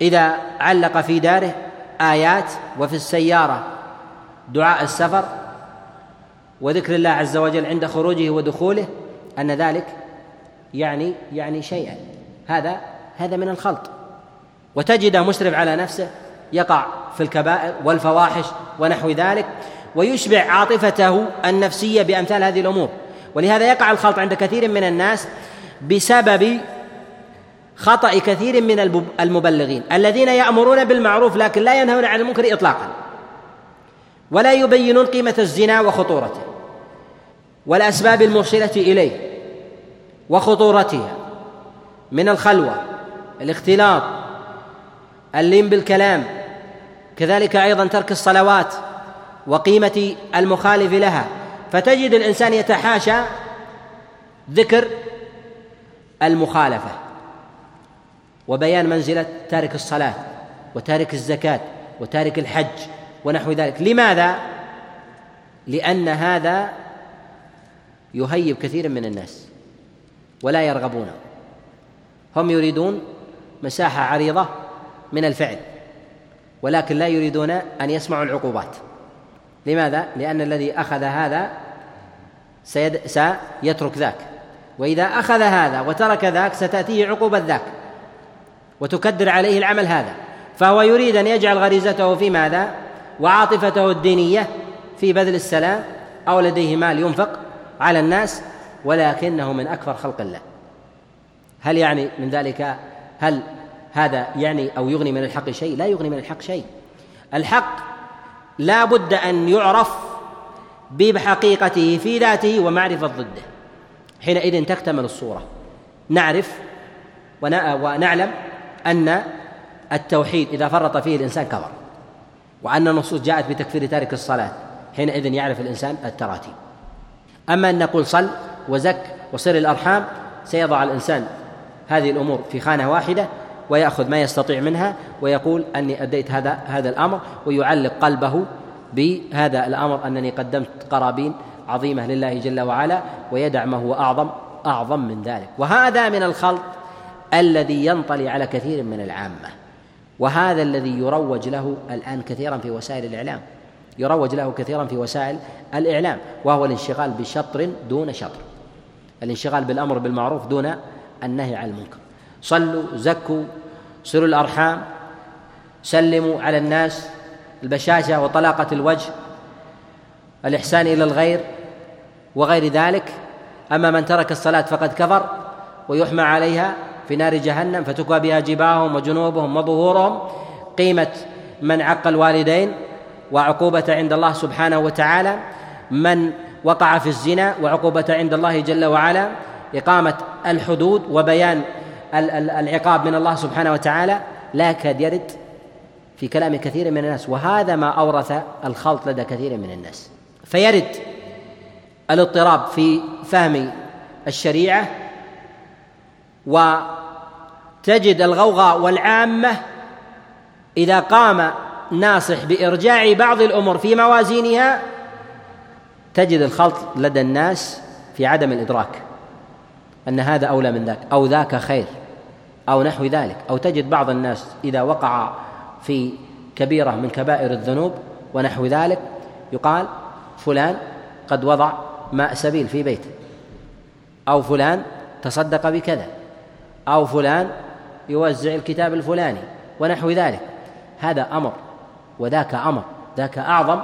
Speaker 2: إذا علق في داره آيات وفي السيارة دعاء السفر وذكر الله عز وجل عند خروجه ودخوله أن ذلك يعني يعني شيئا. هذا هذا من الخلط. وتجده مسرف على نفسه يقع في الكبائر والفواحش ونحو ذلك ويشبع عاطفته النفسية بأمثال هذه الأمور. ولهذا يقع الخلط عند كثير من الناس بسبب خطأ كثير من المبلغين الذين يأمرون بالمعروف لكن لا ينهون عن المنكر إطلاقا ولا يبينون قيمة الزنا وخطورته. والأسباب الموصلة إليه وخطورتها من الخلوة الاختلاط اللين بالكلام كذلك أيضا ترك الصلوات وقيمة المخالف لها فتجد الإنسان يتحاشى ذكر المخالفة وبيان منزلة تارك الصلاة وتارك الزكاة وتارك الحج ونحو ذلك لماذا؟ لأن هذا يهيب كثير من الناس ولا يرغبون هم يريدون مساحة عريضة من الفعل ولكن لا يريدون أن يسمعوا العقوبات لماذا؟ لأن الذي أخذ هذا سيد سيترك ذاك وإذا أخذ هذا وترك ذاك ستأتيه عقوبة ذاك وتكدر عليه العمل هذا فهو يريد أن يجعل غريزته في ماذا؟ وعاطفته الدينية في بذل السلام أو لديه مال ينفق على الناس ولكنه من أكثر خلق الله. هل يعني من ذلك هل هذا يعني أو يغني من الحق شيء؟ لا يغني من الحق شيء. الحق لا بد أن يعرف بحقيقته في ذاته ومعرفة ضده. حينئذ تكتمل الصورة. نعرف ونعلم أن التوحيد إذا فرط فيه الإنسان كفر. وأن النصوص جاءت بتكفير تارك الصلاة. حينئذ يعرف الإنسان التراتيب. أما أن نقول صل وزك وصل الأرحام سيضع الإنسان هذه الأمور في خانة واحدة ويأخذ ما يستطيع منها ويقول أني أديت هذا هذا الأمر ويعلق قلبه بهذا الأمر أنني قدمت قرابين عظيمة لله جل وعلا ويدع ما هو أعظم أعظم من ذلك. وهذا من الخلط الذي ينطلي على كثير من العامة. وهذا الذي يروج له الآن كثيرا في وسائل الإعلام. يروج له كثيرا في وسائل الإعلام وهو الانشغال بشطر دون شطر. الانشغال بالأمر بالمعروف دون النهي عن المنكر. صلوا زكوا صلوا الأرحام سلموا على الناس البشاشة وطلاقة الوجه الإحسان إلى الغير وغير ذلك. أما من ترك الصلاة فقد كفر ويحمى عليها في نار جهنم فتكوى بها جباههم وجنوبهم وظهورهم. قيمة من عق الوالدين وعقوبة عند الله سبحانه وتعالى. من وقع في الزنا وعقوبة عند الله جل وعلا. إقامة الحدود وبيان العقاب من الله سبحانه وتعالى. لا يكاد يرد في كلام كثير من الناس. وهذا ما أورث الخلط لدى كثير من الناس. فيرد الاضطراب في فهم الشريعة وتجد الغوغاء والعامة إذا قام ناصح بإرجاع بعض الأمور في موازينها تجد الخلط لدى الناس في عدم الإدراك أن هذا أولى من ذاك أو ذاك خير أو نحو ذلك أو تجد بعض الناس إذا وقع في كبيرة من كبائر الذنوب ونحو ذلك يقال فلان قد وضع ماء سبيل في بيته أو فلان تصدق بكذا أو فلان يوزع الكتاب الفلاني ونحو ذلك. هذا أمر وذاك أمر ذاك أعظم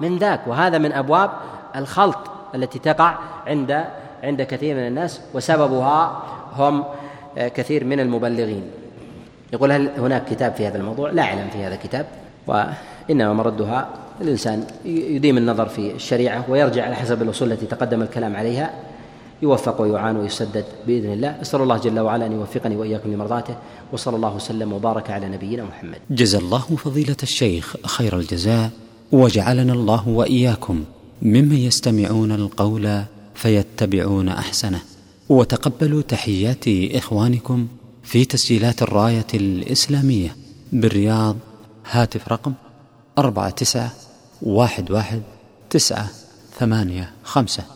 Speaker 2: من ذاك. وهذا من أبواب الخلط التي تقع عند عند كثير من الناس وسببها هم كثير من المبلغين. يقول هل هناك كتاب في هذا الموضوع؟ لا أعلم في هذا الكتاب وإنما مردها الإنسان يديم النظر في الشريعة ويرجع على حسب الأصول التي تقدم الكلام عليها. يوفق ويعان ويسدد بإذن الله. أسأل الله جل وعلا أن يوفقني وإياكم لمرضاته وصلى الله وسلم وبارك على نبينا محمد.
Speaker 1: جزا الله فضيلة الشيخ خير الجزاء وجعلنا الله وإياكم ممن يستمعون القول فيتبعون أحسنه. وتقبلوا تحيات إخوانكم في تسجيلات الراية الإسلامية بالرياض هاتف رقم أربعة تسعة واحد واحد تسعة ثمانية خمسة.